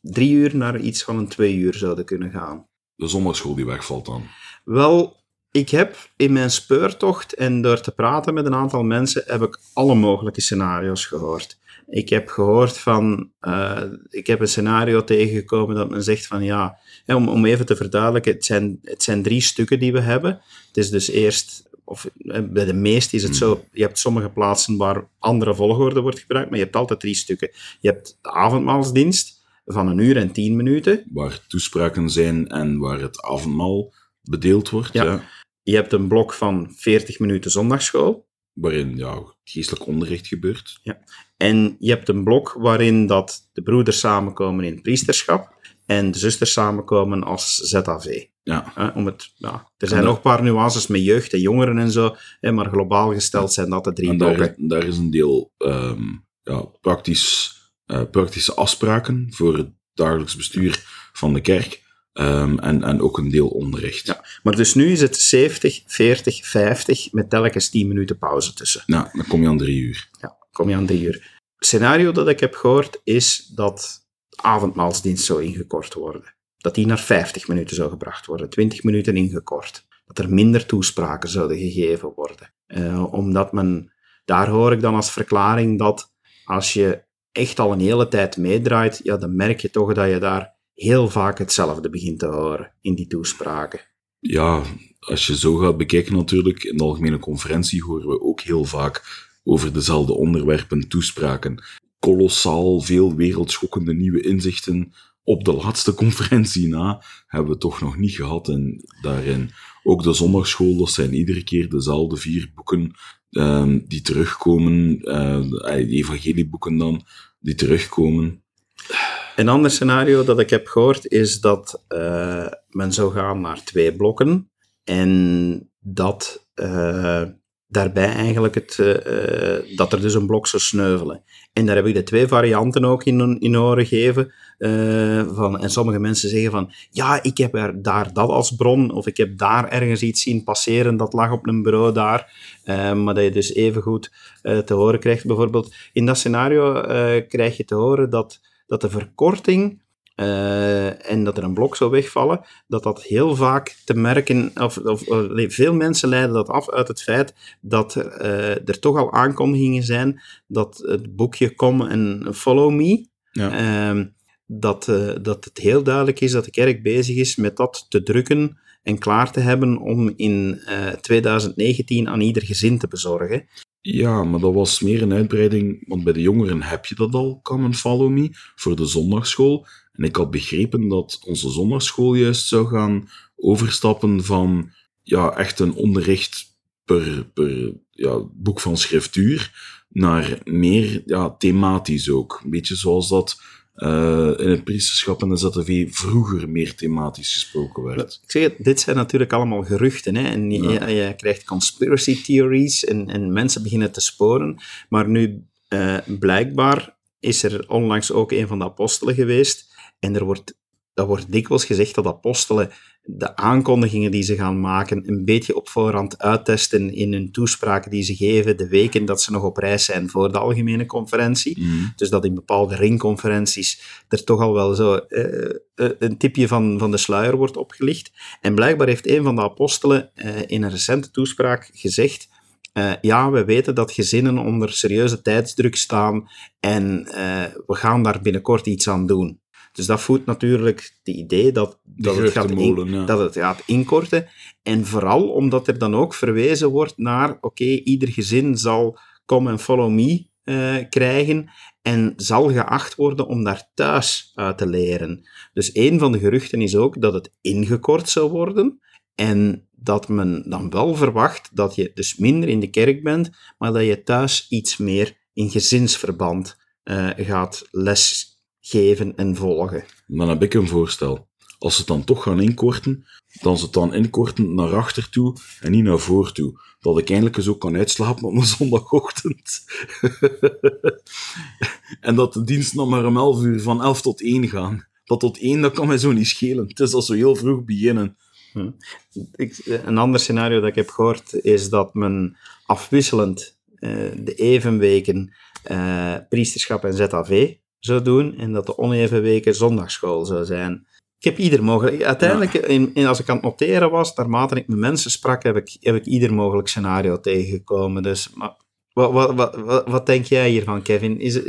drie uur naar iets van een twee uur zouden kunnen gaan. De zondagschool die wegvalt dan? Wel, ik heb in mijn speurtocht en door te praten met een aantal mensen, heb ik alle mogelijke scenario's gehoord. Ik heb gehoord van, uh, ik heb een scenario tegengekomen dat men zegt van ja, om, om even te verduidelijken, het zijn, het zijn drie stukken die we hebben. Het is dus eerst, of eh, bij de meeste is het zo, je hebt sommige plaatsen waar andere volgorde wordt gebruikt, maar je hebt altijd drie stukken. Je hebt de avondmaalsdienst van een uur en tien minuten. Waar toespraken zijn en waar het avondmaal bedeeld wordt. Ja. ja. Je hebt een blok van 40 minuten zondagschool. Waarin ja, geestelijk onderricht gebeurt. Ja. En je hebt een blok waarin dat de broeders samenkomen in priesterschap en de zusters samenkomen als ZAV. Ja. om het, ja. Er zijn nog een paar nuances met jeugd en jongeren en zo, maar globaal gesteld zijn dat de drie en blokken. Daar, daar is een deel um, ja, praktisch, uh, praktische afspraken voor het dagelijks bestuur van de kerk. Ehm, en, en ook een deel onderricht. Ja, maar dus nu is het 70, 40, 50 met telkens 10 minuten pauze tussen. Ja, dan kom je aan drie uur. Ja, kom je aan drie uur. Het scenario dat ik heb gehoord is dat de avondmaalsdienst zou ingekort worden. Dat die naar 50 minuten zou gebracht worden, 20 minuten ingekort. Dat er minder toespraken zouden gegeven worden. Uh, omdat men, daar hoor ik dan als verklaring dat als je echt al een hele tijd meedraait, ja, dan merk je toch dat je daar heel vaak hetzelfde begint te horen in die toespraken. Ja, als je zo gaat bekijken natuurlijk, in de algemene conferentie horen we ook heel vaak over dezelfde onderwerpen toespraken. Kolossaal veel wereldschokkende nieuwe inzichten op de laatste conferentie na hebben we toch nog niet gehad. En daarin ook de zondagschool, zijn iedere keer dezelfde vier boeken um, die terugkomen, uh, evangelieboeken dan, die terugkomen. Een ander scenario dat ik heb gehoord is dat uh, men zou gaan naar twee blokken en dat daarbij eigenlijk het, uh, dat er dus een blok zou sneuvelen. En daar heb ik de twee varianten ook in, in horen geven. van, en sommige mensen zeggen van, ja, ik heb er daar dat als bron, of ik heb daar ergens iets zien passeren, dat lag op een bureau daar. maar dat je dus even goed te horen krijgt. Bijvoorbeeld, in dat scenario krijg je te horen dat dat de verkorting uh, en dat er een blok zou wegvallen, dat dat heel vaak te merken, of, of, veel mensen leiden dat af uit het feit dat uh, er toch al aankondigingen zijn dat het boekje Come en Follow Me, ja. uh, dat, uh, dat het heel duidelijk is dat de kerk bezig is met dat te drukken en klaar te hebben om in 2019 aan ieder gezin te bezorgen. Ja, maar dat was meer een uitbreiding, want bij de jongeren heb je dat al, Come and Follow Me, voor de zondagschool. En ik had begrepen dat onze zondagschool juist zou gaan overstappen van ja, echt een onderricht per, per ja, boek van schriftuur naar meer ja, thematisch ook. Een beetje zoals dat uh, in het priesterschap en de ZTV vroeger meer thematisch gesproken werd. Ik zeg het, dit zijn natuurlijk allemaal geruchten. Hè? En je, ja. je, krijgt conspiracy theories en, en mensen beginnen te sporen. Maar nu, uh, blijkbaar is er onlangs ook een van de apostelen geweest. En er wordt dat wordt dikwijls gezegd dat apostelen de aankondigingen die ze gaan maken een beetje op voorhand uittesten in hun toespraken die ze geven, de weken dat ze nog op reis zijn voor de algemene conferentie. Mm. Dus dat in bepaalde ringconferenties er toch al wel zo uh, een tipje van, van de sluier wordt opgelicht. En blijkbaar heeft een van de apostelen uh, in een recente toespraak gezegd uh, ja, we weten dat gezinnen onder serieuze tijdsdruk staan en uh, we gaan daar binnenkort iets aan doen. Dus dat voedt natuurlijk het idee dat, dat, het gaat in, dat het gaat inkorten. En vooral omdat er dan ook verwezen wordt naar, oké, ieder gezin zal come and follow me uh, krijgen en zal geacht worden om daar thuis uit te leren. Dus een van de geruchten is ook dat het ingekort zou worden en dat men dan wel verwacht dat je dus minder in de kerk bent, maar dat je thuis iets meer in gezinsverband uh, gaat les geven en volgen. Dan heb ik een voorstel. Als ze het dan toch gaan inkorten, dan ze het dan inkorten naar achter toe en niet naar voor toe. Dat ik eindelijk eens ook kan uitslapen op een zondagochtend. en dat de dienst nog maar om 11 uur van 11 tot 1 gaan. Dat tot 1, dat kan mij zo niet schelen. Het is al zo heel vroeg beginnen. Hm. Ik, een ander scenario dat ik heb gehoord is dat men afwisselend uh, de evenweken uh, priesterschap en ZAV zou doen en dat de oneven weken zondagschool zou zijn. Ik heb ieder mogelijk... Uiteindelijk, in, in, als ik aan het noteren was, naarmate ik met mensen sprak, heb ik, heb ik ieder mogelijk scenario tegengekomen. Dus maar, wat, wat, wat, wat, denk jij hiervan, Kevin? Is,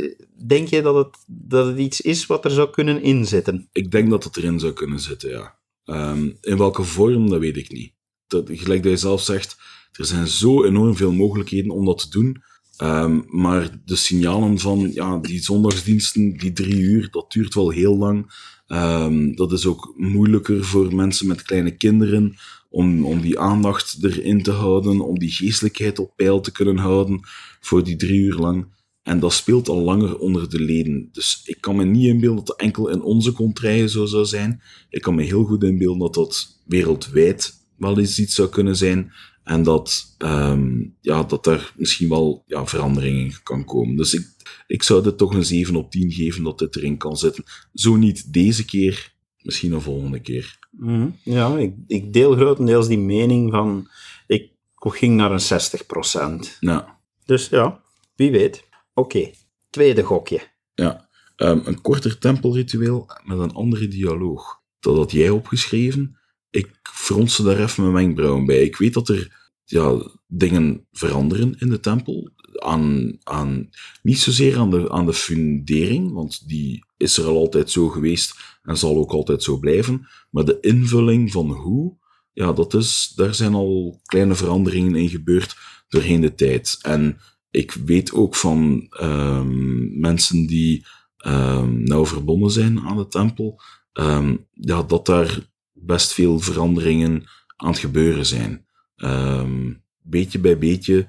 denk je dat het, dat het iets is wat er zou kunnen inzitten? Ik denk dat het erin zou kunnen zitten, ja. Um, in welke vorm, dat weet ik niet. Dat, gelijk dat je zelf zegt, er zijn zo enorm veel mogelijkheden om dat te doen. Um, maar de signalen van ja, die zondagsdiensten, die drie uur, dat duurt wel heel lang. Um, dat is ook moeilijker voor mensen met kleine kinderen om, om die aandacht erin te houden, om die geestelijkheid op peil te kunnen houden voor die drie uur lang. En dat speelt al langer onder de leden. Dus ik kan me niet inbeelden dat dat enkel in onze contraien zo zou zijn. Ik kan me heel goed inbeelden dat dat wereldwijd wel eens iets zou kunnen zijn. En dat, um, ja, dat er misschien wel ja, veranderingen kan komen. Dus ik, ik zou dit toch een 7 op 10 geven dat dit erin kan zitten. Zo niet deze keer, misschien een volgende keer. Mhm. Ja, ik, ik deel grotendeels die mening van... Ik ging naar een 60%. Ja. Dus ja, wie weet. Oké, tweede gokje. Ja, Ehm, een korter tempelritueel met een andere dialoog. Dat had jij opgeschreven. Ik fronste daar even mijn wenkbrauwen bij. Ik weet dat er ja, dingen veranderen in de tempel. Aan, aan, niet zozeer aan de, aan de fundering, want die is er al altijd zo geweest en zal ook altijd zo blijven. Maar de invulling van hoe, ja, dat is, daar zijn al kleine veranderingen in gebeurd doorheen de tijd. En ik weet ook van um, mensen die um, nauw verbonden zijn aan de tempel, um, ja, dat daar best veel veranderingen aan het gebeuren zijn. Um, beetje bij beetje,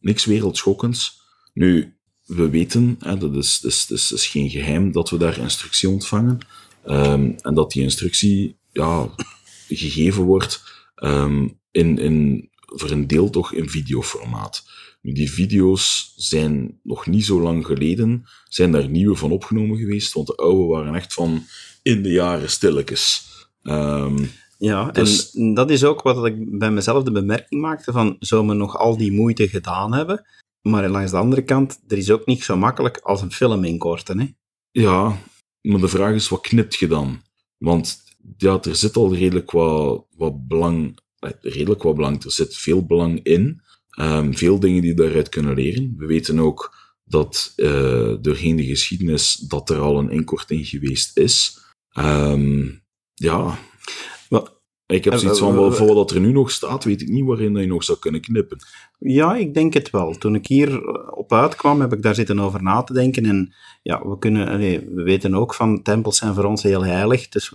niks wereldschokkends. Nu, we weten, hè, dat, is, dat, is, geen geheim, dat we daar instructie ontvangen. en dat die instructie ja, gegeven wordt in, in, voor een deel toch in videoformaat. Die video's zijn nog niet zo lang geleden, zijn daar nieuwe van opgenomen geweest, want de oude waren echt van in de jaren stilletjes. Ja, dus... en dat is ook wat ik bij mezelf de bemerking maakte van, zou men nog al die moeite gedaan hebben? Maar langs de andere kant, er is ook niet zo makkelijk als een film inkorten, hè? Ja, maar de vraag is, wat knipt je dan? Want ja, er zit al redelijk wat, wat belang, eh, redelijk wat belang, er zit veel belang in, Um, veel dingen die daaruit kunnen leren. We weten ook dat uh, doorheen de geschiedenis dat er al een inkorting geweest is. Um, ja, ik heb zoiets van, voor wat er nu nog staat, weet ik niet waarin je nog zou kunnen knippen. Ja, ik denk het wel. Toen ik hier op uitkwam, heb ik daar zitten over na te denken. En ja, we, kunnen, we weten ook van, tempels zijn voor ons heel heilig. Dus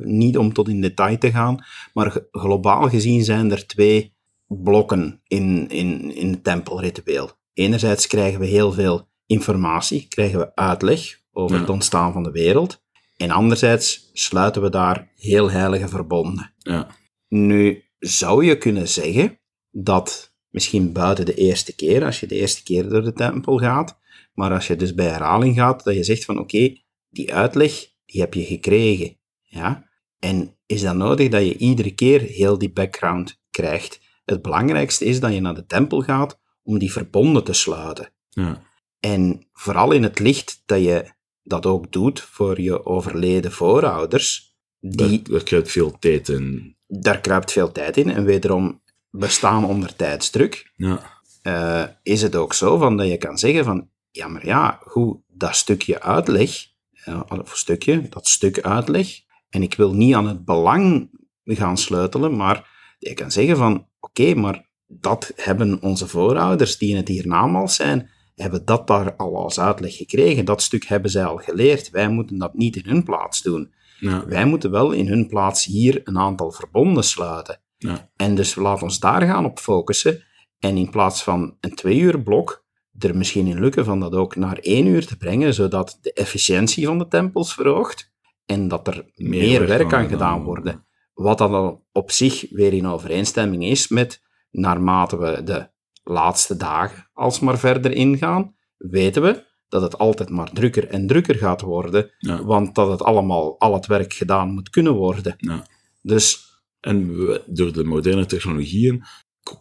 niet om tot in detail te gaan. Maar globaal gezien zijn er twee blokken in, in, in het tempelritueel. Enerzijds krijgen we heel veel informatie, krijgen we uitleg over het ontstaan van de wereld. En anderzijds sluiten we daar heel heilige verbonden. Ja. Nu zou je kunnen zeggen dat misschien buiten de eerste keer, als je de eerste keer door de tempel gaat, maar als je dus bij herhaling gaat, dat je zegt van oké, die uitleg, die heb je gekregen. Ja? En is dat nodig dat je iedere keer heel die background krijgt? Het belangrijkste is dat je naar de tempel gaat om die verbonden te sluiten. Ja. En vooral in het licht dat je dat ook doet voor je overleden voorouders. Die, daar, kruipt veel tijd in. Daar kruipt veel tijd in. En wederom, we staan onder tijdsdruk. Ja. Uh, is het ook zo van dat je kan zeggen van, ja, maar ja, hoe dat stukje uitleg, uh, of stukje, dat stuk uitleg, en ik wil niet aan het belang gaan sleutelen, maar je kan zeggen van, oké, maar dat hebben onze voorouders die in het hiernamaals zijn, hebben dat daar al als uitleg gekregen. Dat stuk hebben zij al geleerd. Wij moeten dat niet in hun plaats doen. Ja. Wij moeten wel in hun plaats hier een aantal verbonden sluiten. Ja. En dus laat ons daar gaan op focussen. En in plaats van een twee uur blok, er misschien in lukken van dat ook naar één uur te brengen, zodat de efficiëntie van de tempels verhoogt en dat er meer, werk aan gedaan wordt. Wat dan op zich weer in overeenstemming is met, naarmate we de laatste dagen alsmaar verder ingaan, weten we dat het altijd maar drukker en drukker gaat worden, want dat het allemaal, al het werk gedaan moet kunnen worden. Ja. Dus... En door de moderne technologieën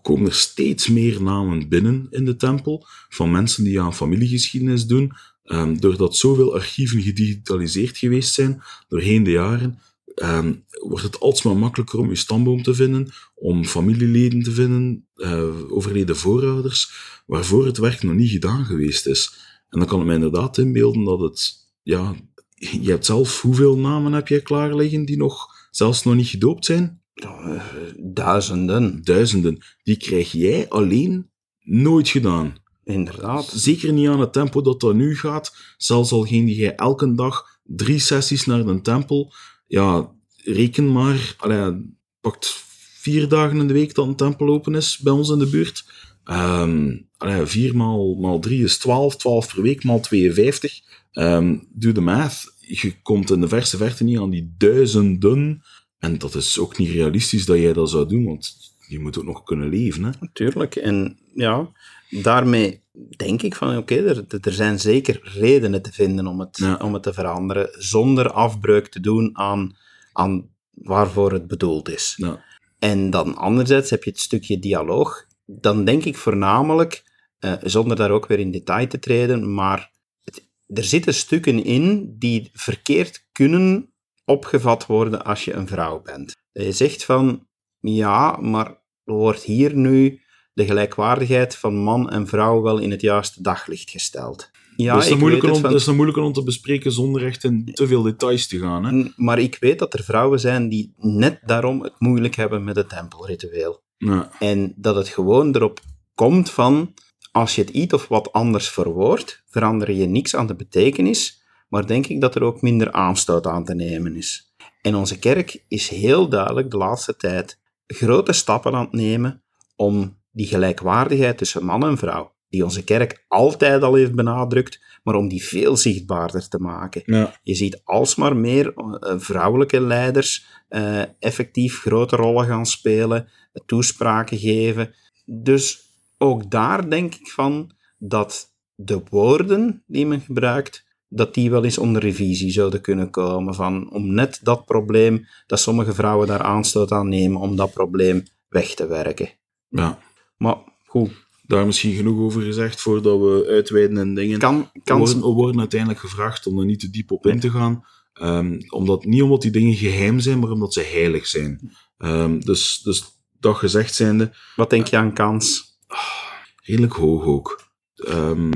komen er steeds meer namen binnen in de tempel van mensen die aan familiegeschiedenis doen, um, doordat zoveel archieven gedigitaliseerd geweest zijn doorheen de jaren, um, wordt het alsmaar makkelijker om je stamboom te vinden, om familieleden te vinden, uh, overleden voorouders, waarvoor het werk nog niet gedaan geweest is. En dan kan ik me inderdaad inbeelden dat het, ja, je hebt zelf, hoeveel namen heb jij klaar liggen die nog zelfs nog niet gedoopt zijn? Uh, duizenden. Duizenden. Die krijg jij alleen nooit gedaan. Inderdaad. Zeker niet aan het tempo dat dat nu gaat. Zelfs al ging jij elke dag drie sessies naar de tempel, ja, reken maar, pakt vier dagen in de week dat een tempel open is bij ons in de buurt. Um, vier maal, maal drie is twaalf, twaalf per week maal 52. Um, doe de math. Je komt in de verste verte niet aan die duizenden. En dat is ook niet realistisch dat jij dat zou doen, want je moet ook nog kunnen leven. Hè? Natuurlijk. En ja, daarmee denk ik van, oké, er, er zijn zeker redenen te vinden om het, Ja. om het te veranderen, zonder afbreuk te doen aan, aan waarvoor het bedoeld is. Ja. En dan anderzijds heb je het stukje dialoog. Dan denk ik voornamelijk, eh, zonder daar ook weer in detail te treden, maar het- er zitten stukken in die verkeerd kunnen opgevat worden als je een vrouw bent. Je zegt van, ja, maar wordt hier nu de gelijkwaardigheid van man en vrouw wel in het juiste daglicht gesteld? Ja, dat, is dan ik moeilijk weet om, het van- dat is dan moeilijk om te bespreken zonder echt in te veel details te gaan. Hè? N- Maar ik weet dat er vrouwen zijn die net daarom het moeilijk hebben met het tempelritueel. Ja. En dat het gewoon erop komt van, als je het iets of wat anders verwoordt, verander je niks aan de betekenis, maar denk ik dat er ook minder aanstoot aan te nemen is. En onze kerk is heel duidelijk de laatste tijd grote stappen aan het nemen om die gelijkwaardigheid tussen man en vrouw, die onze kerk altijd al heeft benadrukt, maar om die veel zichtbaarder te maken. Ja. Je ziet alsmaar meer eh, vrouwelijke leiders eh, effectief grote rollen gaan spelen, toespraken geven. Dus ook daar denk ik van dat de woorden die men gebruikt, dat die wel eens onder revisie zouden kunnen komen. Van, om net dat probleem, dat sommige vrouwen daar aanstoot aan nemen, om dat probleem weg te werken. ja. Maar goed, Daar misschien genoeg over gezegd voordat we uitweiden in dingen. kan, we, kan worden, we worden uiteindelijk gevraagd om er niet te diep op in te gaan. Ehm, omdat, niet omdat die dingen geheim zijn, maar omdat ze heilig zijn. Ehm, dus, dus dat gezegd zijnde, wat denk je aan kans? redelijk hoog ook. Ehm,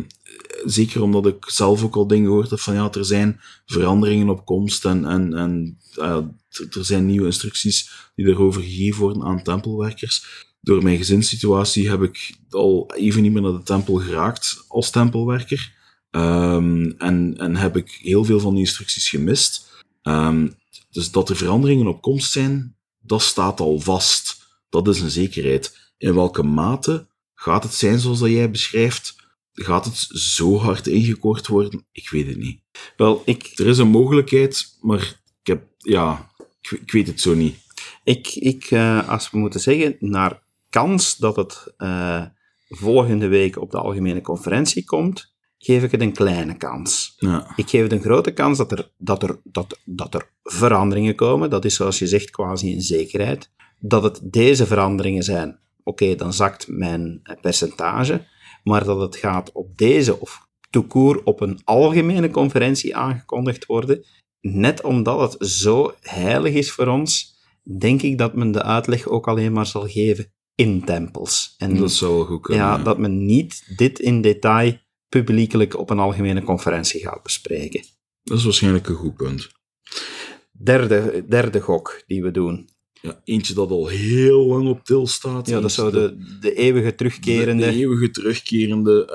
zeker omdat ik zelf ook al dingen gehoord heb van ja, er zijn veranderingen op komst en, en, en eh, er zijn nieuwe instructies die erover gegeven worden aan tempelwerkers. Door mijn gezinssituatie heb ik al even niet meer naar de tempel geraakt als tempelwerker. Ehm, en, en heb ik heel veel van die instructies gemist. Ehm, dus dat er veranderingen op komst zijn, dat staat al vast. Dat is een zekerheid. In welke mate gaat het zijn zoals dat jij beschrijft? Gaat het zo hard ingekort worden? Ik weet het niet. Wel, ik, Er is een mogelijkheid, maar ik heb, ja, ik, ik weet het zo niet. Ik, ik eh, als we moeten zeggen, naar kans dat het eh, volgende week op de algemene conferentie komt, geef ik het een kleine kans. Ja, Ik geef het een grote kans dat er, dat er, dat, dat er veranderingen komen. Dat is zoals je zegt quasi een zekerheid. Dat het deze veranderingen zijn, oké, dan zakt mijn eh, percentage. Maar dat het gaat op deze of toekoer op een algemene conferentie aangekondigd worden, net omdat het zo heilig is voor ons, denk ik dat men de uitleg ook alleen maar zal geven in tempels. En dat zou wel goed kunnen. ja, dat men niet dit in detail publiekelijk op een algemene conferentie gaat bespreken. Dat is waarschijnlijk een goed punt. Derde, derde gok die we doen. Ja, eentje dat al heel lang op til staat. Ja, dat is zo de, de eeuwige terugkerende. De, de eeuwige terugkerende.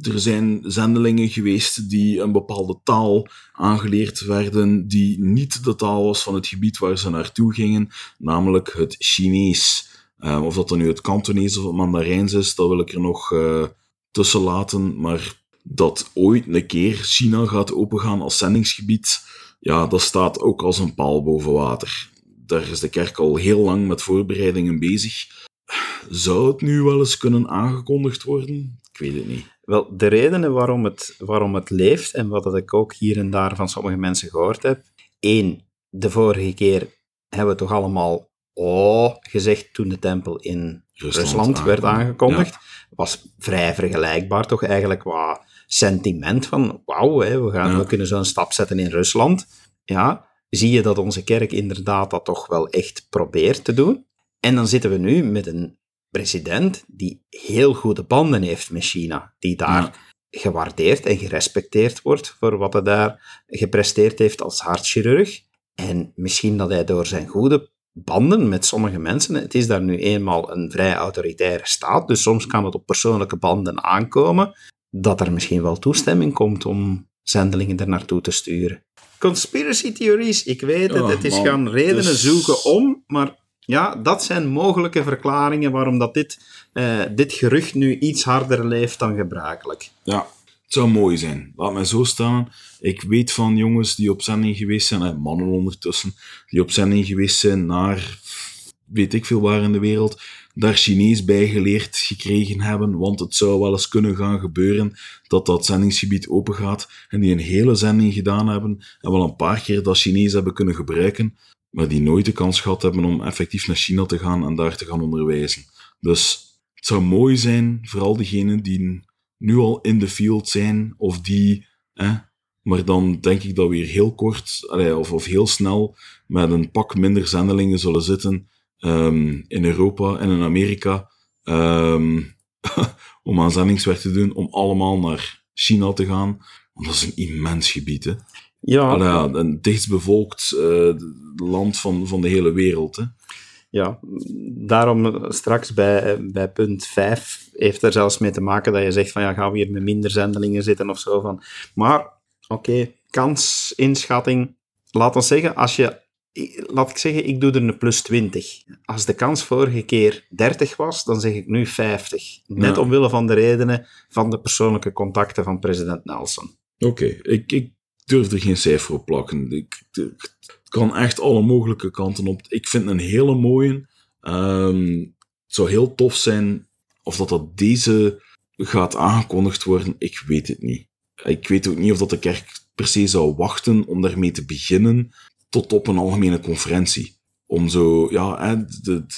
er zijn zendelingen geweest die een bepaalde taal aangeleerd werden, die niet de taal was van het gebied waar ze naartoe gingen, namelijk het Chinees. Ehm, of dat dan nu het Kantonees of het Mandarijns is, dat wil ik er nog eh, tussen laten. Maar dat ooit een keer China gaat opengaan als zendingsgebied, ja, dat staat ook als een paal boven water. Daar is de kerk al heel lang met voorbereidingen bezig. Zou het nu wel eens kunnen aangekondigd worden? Ik weet het niet. Wel, de redenen waarom het, waarom het leeft, en wat dat ik ook hier en daar van sommige mensen gehoord heb. Eén, de vorige keer hebben we toch allemaal oh gezegd toen de tempel in Rusland, werd aangekondigd. Was vrij vergelijkbaar toch eigenlijk qua sentiment van wauw, hè, we, gaan, Ja. we kunnen zo'n stap zetten in Rusland. Ja, zie je dat onze kerk inderdaad dat toch wel echt probeert te doen. En dan zitten we nu met een president die heel goede banden heeft met China, die daar Ja. gewaardeerd en gerespecteerd wordt voor wat hij daar gepresteerd heeft als hartchirurg. En misschien dat hij door zijn goede banden met sommige mensen, het is daar nu eenmaal een vrij autoritaire staat, dus soms kan het op persoonlijke banden aankomen, dat er misschien wel toestemming komt om zendelingen er naartoe te sturen. Conspiracy theories, ik weet het, Ja, het is man, gaan redenen dus- zoeken om, maar ja, dat zijn mogelijke verklaringen waarom dat dit, eh, dit gerucht nu iets harder leeft dan gebruikelijk. Ja, het zou mooi zijn. Laat mij zo staan. Ik weet van jongens die op zending geweest zijn, en mannen ondertussen, die op zending geweest zijn naar weet ik veel waar in de wereld, daar Chinees bij geleerd gekregen hebben, want het zou wel eens kunnen gaan gebeuren dat dat zendingsgebied open gaat en die een hele zending gedaan hebben en wel een paar keer dat Chinees hebben kunnen gebruiken, maar die nooit de kans gehad hebben om effectief naar China te gaan en daar te gaan onderwijzen. Dus het zou mooi zijn, vooral degenen die nu al in de field zijn, of die, eh, maar dan denk ik dat we hier heel kort, of, of heel snel, met een pak minder zendelingen zullen zitten um, in Europa en in Amerika, um, om aan zendingswerk te doen, om allemaal naar China te gaan. Want dat is een immens gebied, hè. Ja. Allee, een dichtstbevolkt uh, land van, van de hele wereld, hè ja, daarom straks bij, bij punt 5 heeft er zelfs mee te maken dat je zegt van ja, gaan we hier met minder zendelingen zitten of zo. Van. Maar, oké, kansinschatting. Laat ons zeggen, als je, laat ik zeggen, ik doe er een plus 20. Als de kans vorige keer 30 was, dan zeg ik nu 50. Net omwille van de redenen van de persoonlijke contacten van president Nelson. Oké, ik, ik durf er geen cijfer op plakken. Ik, kan echt alle mogelijke kanten op. Ik vind een hele mooie. Um, het zou heel tof zijn of dat, dat deze gaat aangekondigd worden. Ik weet het niet. Ik weet ook niet of dat de kerk per se zou wachten om daarmee te beginnen tot op een algemene conferentie. Om zo, ja,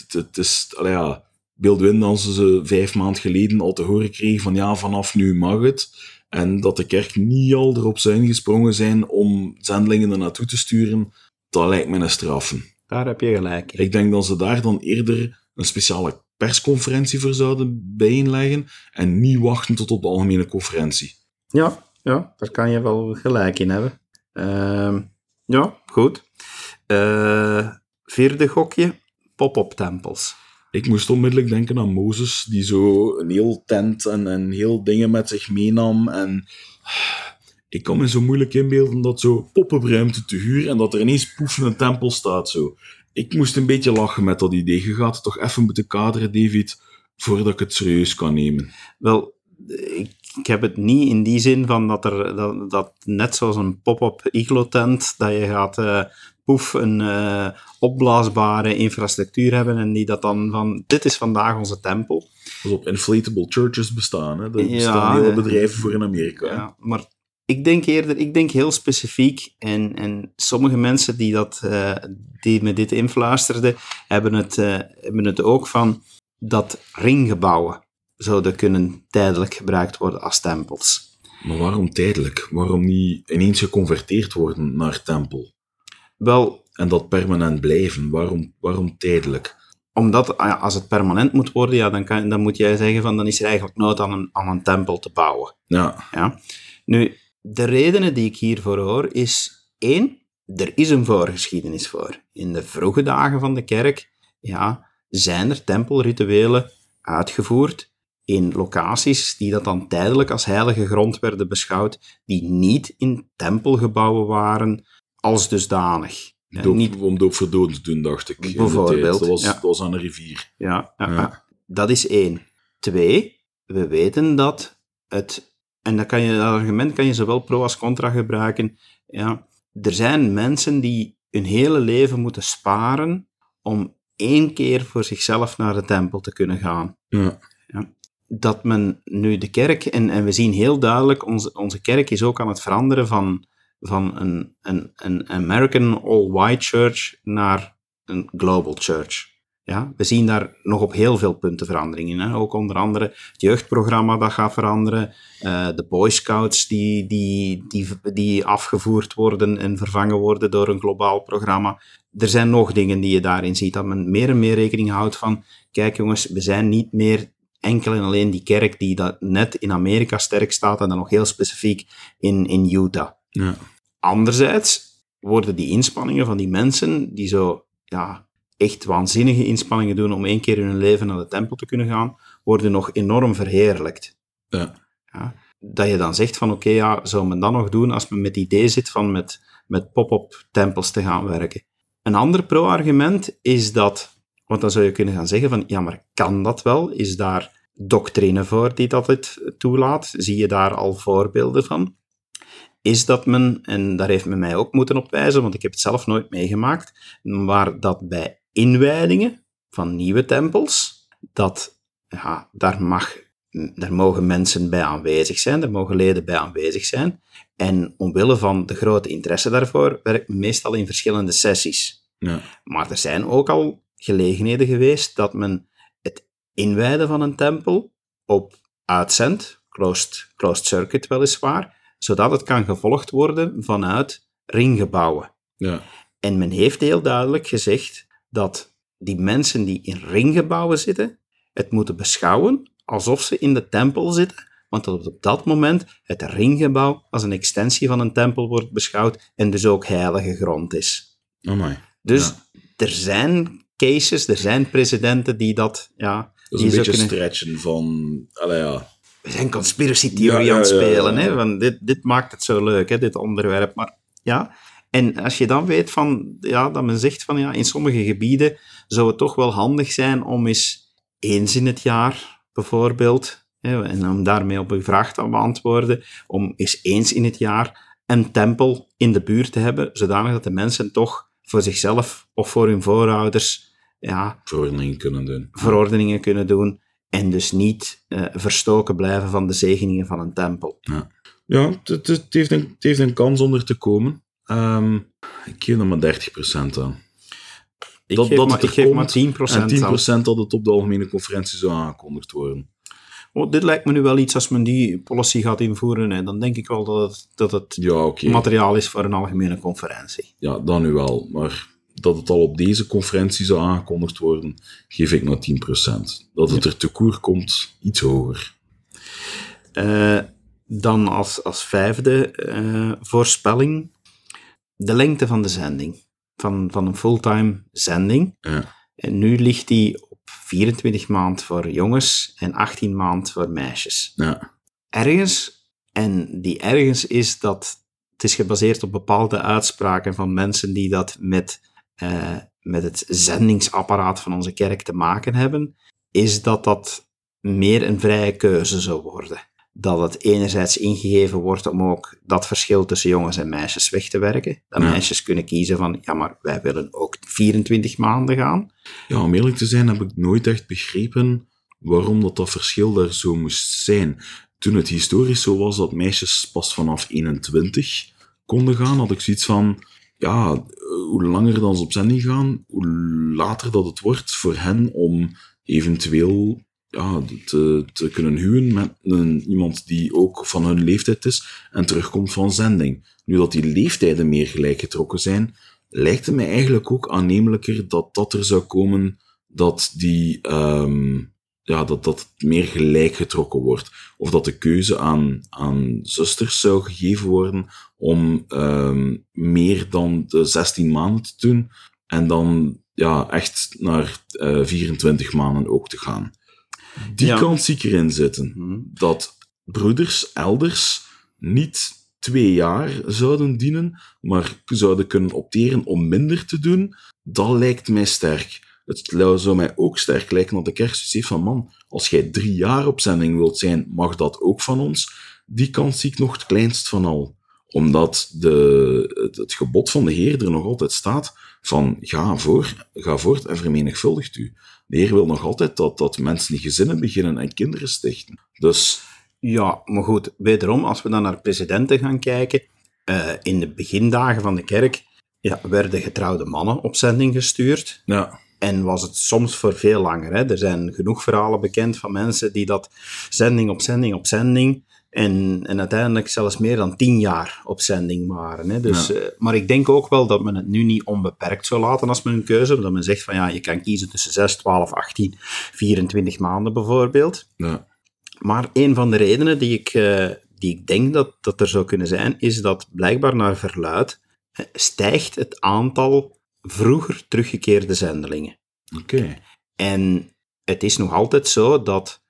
het is, allee, ja, Beeldwin als ze vijf maanden geleden al te horen kregen van ja, vanaf nu mag het. En dat de kerk niet al erop zijn gesprongen zijn om zendelingen er naartoe te sturen, dat lijkt me een straffen. Daar heb je gelijk. Ik denk dat ze daar dan eerder een speciale persconferentie voor zouden bijeenleggen en niet wachten tot op de algemene conferentie. Ja, ja daar kan je wel gelijk in hebben. Uh, ja, goed. Uh, vierde gokje, pop-up tempels. Ik moest onmiddellijk denken aan Mozes, die zo een heel tent en, en heel dingen met zich meenam. En ik kan me zo moeilijk inbeelden dat zo poppenruimte te huur en dat er ineens poef een tempel staat. Zo. Ik moest een beetje lachen met dat idee. Je gaat het toch even moeten kaderen, David, voordat ik het serieus kan nemen. Wel, ik, ik heb het niet in die zin van dat er dat, dat net zoals een pop-up iglo-tent, dat je gaat uh, poef een uh, opblaasbare infrastructuur hebben en die dat dan van, dit is vandaag onze tempel. Pas op, inflatable churches bestaan, hè. Er bestaan ja, heel bedrijven voor in Amerika. Ja, maar ik denk eerder, ik denk heel specifiek, en, en sommige mensen die, dat, uh, die me dit influisterden, hebben het, uh, hebben het ook van dat ringgebouwen zouden kunnen tijdelijk gebruikt worden als tempels. Maar waarom tijdelijk? Waarom niet ineens geconverteerd worden naar tempel? Wel... En dat permanent blijven? Waarom, waarom tijdelijk? Omdat ah als het permanent moet worden, ja, dan, kan, dan moet jij zeggen van dan is er eigenlijk nood aan een, aan een tempel te bouwen. Ja. ja. Nu, de redenen die ik hiervoor hoor is één, er is een voorgeschiedenis voor. In de vroege dagen van de kerk ja, zijn er tempelrituelen uitgevoerd in locaties die dat dan tijdelijk als heilige grond werden beschouwd, die niet in tempelgebouwen waren als dusdanig. Doop, niet... Om doop voor doden te doen, dacht ik. Bijvoorbeeld. Dat was, dat was aan een rivier. Ja, ja, ja, dat is één. Twee, we weten dat het en dat, kan je, dat argument kan je zowel pro als contra gebruiken. Ja, er zijn mensen die hun hele leven moeten sparen om één keer voor zichzelf naar de tempel te kunnen gaan. Ja. ja. Dat men nu de kerk, en, en we zien heel duidelijk, onze, onze kerk is ook aan het veranderen van, van een, een, een American all-white church naar een global church. Ja, we zien daar nog op heel veel punten veranderingen. Hè. Ook onder andere het jeugdprogramma dat gaat veranderen. Uh, de Boy Scouts die, die, die, die afgevoerd worden en vervangen worden door een globaal programma. Er zijn nog dingen die je daarin ziet. Dat men meer en meer rekening houdt van... Kijk jongens, we zijn niet meer enkel en alleen die kerk die dat net in Amerika sterk staat en dan nog heel specifiek in, in Utah. Ja. Anderzijds worden die inspanningen van die mensen die zo... Ja, echt waanzinnige inspanningen doen om één keer in hun leven naar de tempel te kunnen gaan, worden nog enorm verheerlijkt. Ja. ja dat je dan zegt van oké, ja, zou men dat nog doen als men met het idee zit van met, met pop-up tempels te gaan werken. Een ander pro-argument is dat, want dan zou je kunnen gaan zeggen van ja, maar kan dat wel? Is daar doctrine voor die dat het toelaat? Zie je daar al voorbeelden van? Is dat men, en daar heeft men mij ook moeten op wijzen, want ik heb het zelf nooit meegemaakt, maar dat bij inwijdingen van nieuwe tempels, dat ja, daar, mag, daar mogen mensen bij aanwezig zijn, er mogen leden bij aanwezig zijn. En omwille van de grote interesse daarvoor werkt men meestal in verschillende sessies. Ja. Maar er zijn ook al gelegenheden geweest dat men het inwijden van een tempel op uitzendt, closed, closed circuit weliswaar, zodat het kan gevolgd worden vanuit ringgebouwen. Ja. En men heeft heel duidelijk gezegd dat die mensen die in ringgebouwen zitten, het moeten beschouwen alsof ze in de tempel zitten, want dat op dat moment het ringgebouw als een extensie van een tempel wordt beschouwd en dus ook heilige grond is. Amai. Dus Ja. er zijn cases, er zijn presidenten die dat, ja, Dat die is een beetje kunnen- stretchen van... Ja. we zijn conspiracy theory Ja, ja, aan het spelen. Hè? Want dit, dit maakt het zo leuk, hè, dit onderwerp. Maar ja, en als je dan weet van, ja, dat men zegt van ja, in sommige gebieden zou het toch wel handig zijn om eens eens in het jaar bijvoorbeeld, hè, en om daarmee op uw vraag te beantwoorden, om eens eens in het jaar een tempel in de buurt te hebben, zodanig dat de mensen toch voor zichzelf of voor hun voorouders ja, Verordeningen kunnen doen. verordeningen kunnen doen en dus niet eh, verstoken blijven van de zegeningen van een tempel. Ja, het, het heeft een, het heeft een kans om er te komen. Ehm, ik geef er maar 30% aan. Ik Dat- geef, dat maar, ik geef maar 10%, En 10% aan. dat het op de algemene conferentie zou aangekondigd worden. Oh, dit lijkt me nu wel iets als men die policy gaat invoeren. Hè. Dan denk ik wel dat het, dat het Ja, materiaal is voor een algemene conferentie. Ja, dan nu wel. Maar dat het al op deze conferentie zou aangekondigd worden, geef ik naar 10%. Dat het er te koer komt, iets hoger. Eh, dan als, als vijfde eh, voorspelling de lengte van de zending. Van, van een fulltime zending. Ja. En nu ligt die op 24 maand voor jongens en 18 maand voor meisjes. Ja, ergens, en die ergens is dat het is gebaseerd op bepaalde uitspraken van mensen die dat met, eh, met het zendingsapparaat van onze kerk te maken hebben, is dat dat meer een vrije keuze zou worden. Dat het enerzijds ingegeven wordt om ook dat verschil tussen jongens en meisjes weg te werken. Dat Ja. meisjes kunnen kiezen van, ja, maar wij willen ook 24 maanden gaan. Ja, om eerlijk te zijn heb ik nooit echt begrepen waarom dat, dat verschil daar zo moest zijn. Toen het historisch zo was dat meisjes pas vanaf 21 konden gaan, had ik zoiets van, ja, eh, hoe langer dan ze op zending gaan, hoe later dat het wordt voor hen om eventueel ja, te, te kunnen huwen met een, iemand die ook van hun leeftijd is en terugkomt van zending. Nu dat die leeftijden meer gelijk getrokken zijn, lijkt het mij eigenlijk ook aannemelijker dat dat er zou komen dat die ehm, ja, dat dat het meer gelijk getrokken wordt. Of dat de keuze aan, aan zusters zou gegeven worden om ehm, meer dan de 16 maanden te doen en dan ja, echt naar eh 24 maanden ook te gaan. Die Ja. kant zie ik erin zitten Hm. dat broeders elders niet twee jaar zouden dienen, maar zouden kunnen opteren om minder te doen, dat lijkt mij sterk. Het zou mij ook sterk lijken dat de kerk heeft van, man, als jij drie jaar op zending wilt zijn, mag dat ook van ons. Die kans zie ik nog het kleinst van al. Omdat de, het, het gebod van de Heer er nog altijd staat van, ga, voor, ga voort en vermenigvuldigt u. De Heer wil nog altijd dat, dat mensen die gezinnen beginnen en kinderen stichten. Dus Ja, maar goed, wederom, als we dan naar presidenten gaan kijken, eh, in de begindagen van de kerk ja, werden getrouwde mannen op zending gestuurd. ja, En was het soms voor veel langer. Hè? Er zijn genoeg verhalen bekend van mensen die dat zending op zending op zending en, en uiteindelijk zelfs meer dan tien jaar op zending waren. Hè? Dus, Ja. eh, maar ik denk ook wel dat men het nu niet onbeperkt zou laten als men een keuze heeft. Dat men zegt van ja, je kan kiezen tussen 6, 12, 18, 24 maanden bijvoorbeeld. ja, Maar een van de redenen die ik, eh, die ik denk dat, dat er zou kunnen zijn, is dat blijkbaar naar verluid eh, stijgt het aantal vroeger teruggekeerde zendelingen. oké. En het is nog altijd zo dat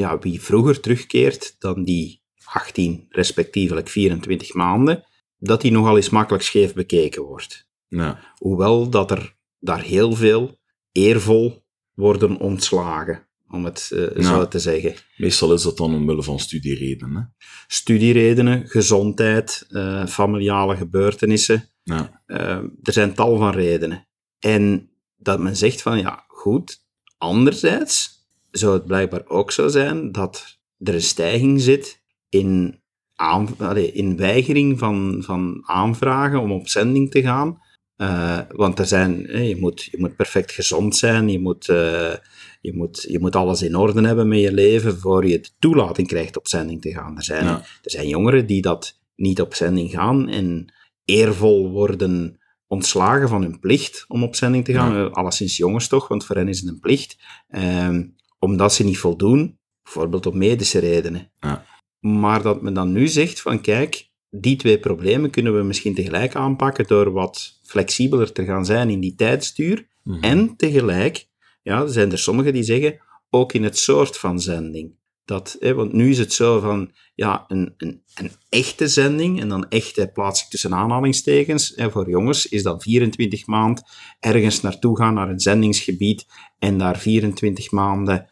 ja, wie vroeger terugkeert dan die 18, respectievelijk 24 maanden, dat die nogal eens makkelijk scheef bekeken wordt. Ja, Hoewel dat er daar heel veel eervol worden ontslagen, om het eh, zo te zeggen. meestal is dat dan omwille van studieredenen. Hè? studieredenen, gezondheid, eh, familiale gebeurtenissen. Ja, Eh, er zijn tal van redenen. En dat men zegt van, ja, goed. Anderzijds zou het blijkbaar ook zo zijn dat er een stijging zit in, aan, allee, in weigering van, van aanvragen om op zending te gaan. Uh, want er zijn, je, moet, je moet perfect gezond zijn, je moet, uh, je, moet, je moet alles in orde hebben met je leven voor je de toelating krijgt op zending te gaan. Er zijn, Ja. er zijn jongeren die dat niet op zending gaan en eervol worden ontslagen van hun plicht om op zending te gaan. Ja. Eh, Alleszins jongens toch, want voor hen is het een plicht. Ehm, omdat ze niet voldoen, bijvoorbeeld op medische redenen. Ja. Maar dat men dan nu zegt van kijk, die twee problemen kunnen we misschien tegelijk aanpakken door wat flexibeler te gaan zijn in die tijdsduur. Mhm. En tegelijk, ja, er zijn er sommigen die zeggen, ook in het soort van zending. Dat, hè, want nu is het zo van, ja, een, een, een echte zending, en dan echt hè, plaats ik tussen aanhalingstekens, hè, voor jongens is dan 24 maand ergens naartoe gaan, naar een zendingsgebied, en daar 24 maanden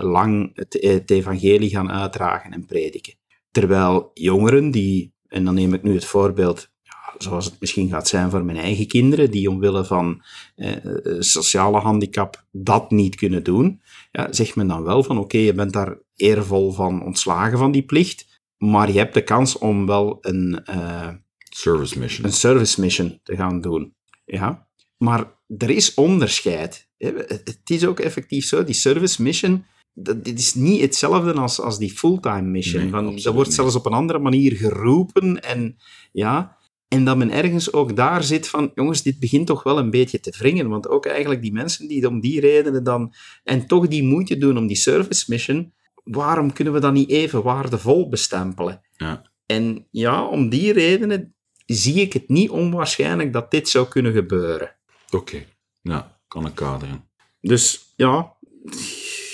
lang het, het evangelie gaan uitdragen en prediken. Terwijl jongeren die, en dan neem ik nu het voorbeeld, zoals het misschien gaat zijn voor mijn eigen kinderen, die omwille van eh, eh, sociale handicap dat niet kunnen doen, ja, zegt men dan wel van oké, je bent daar eervol van ontslagen van die plicht, maar je hebt de kans om wel een, eh, Service mission. een service mission te gaan doen. Ja? Maar er is onderscheid. Het is ook effectief zo, die service mission, dat, dit is niet hetzelfde als, als die fulltime mission. Nee, Van, absoluut dat wordt zelfs op een andere manier geroepen en ja... En dat men ergens ook daar zit van, jongens, dit begint toch wel een beetje te wringen. Want ook eigenlijk die mensen die om die redenen dan, en toch die moeite doen om die service mission, waarom kunnen we dat niet even waardevol bestempelen? Ja. En ja, om die redenen zie ik het niet onwaarschijnlijk dat dit zou kunnen gebeuren. Oké. Ja, kan ik kaderen. Dus ja,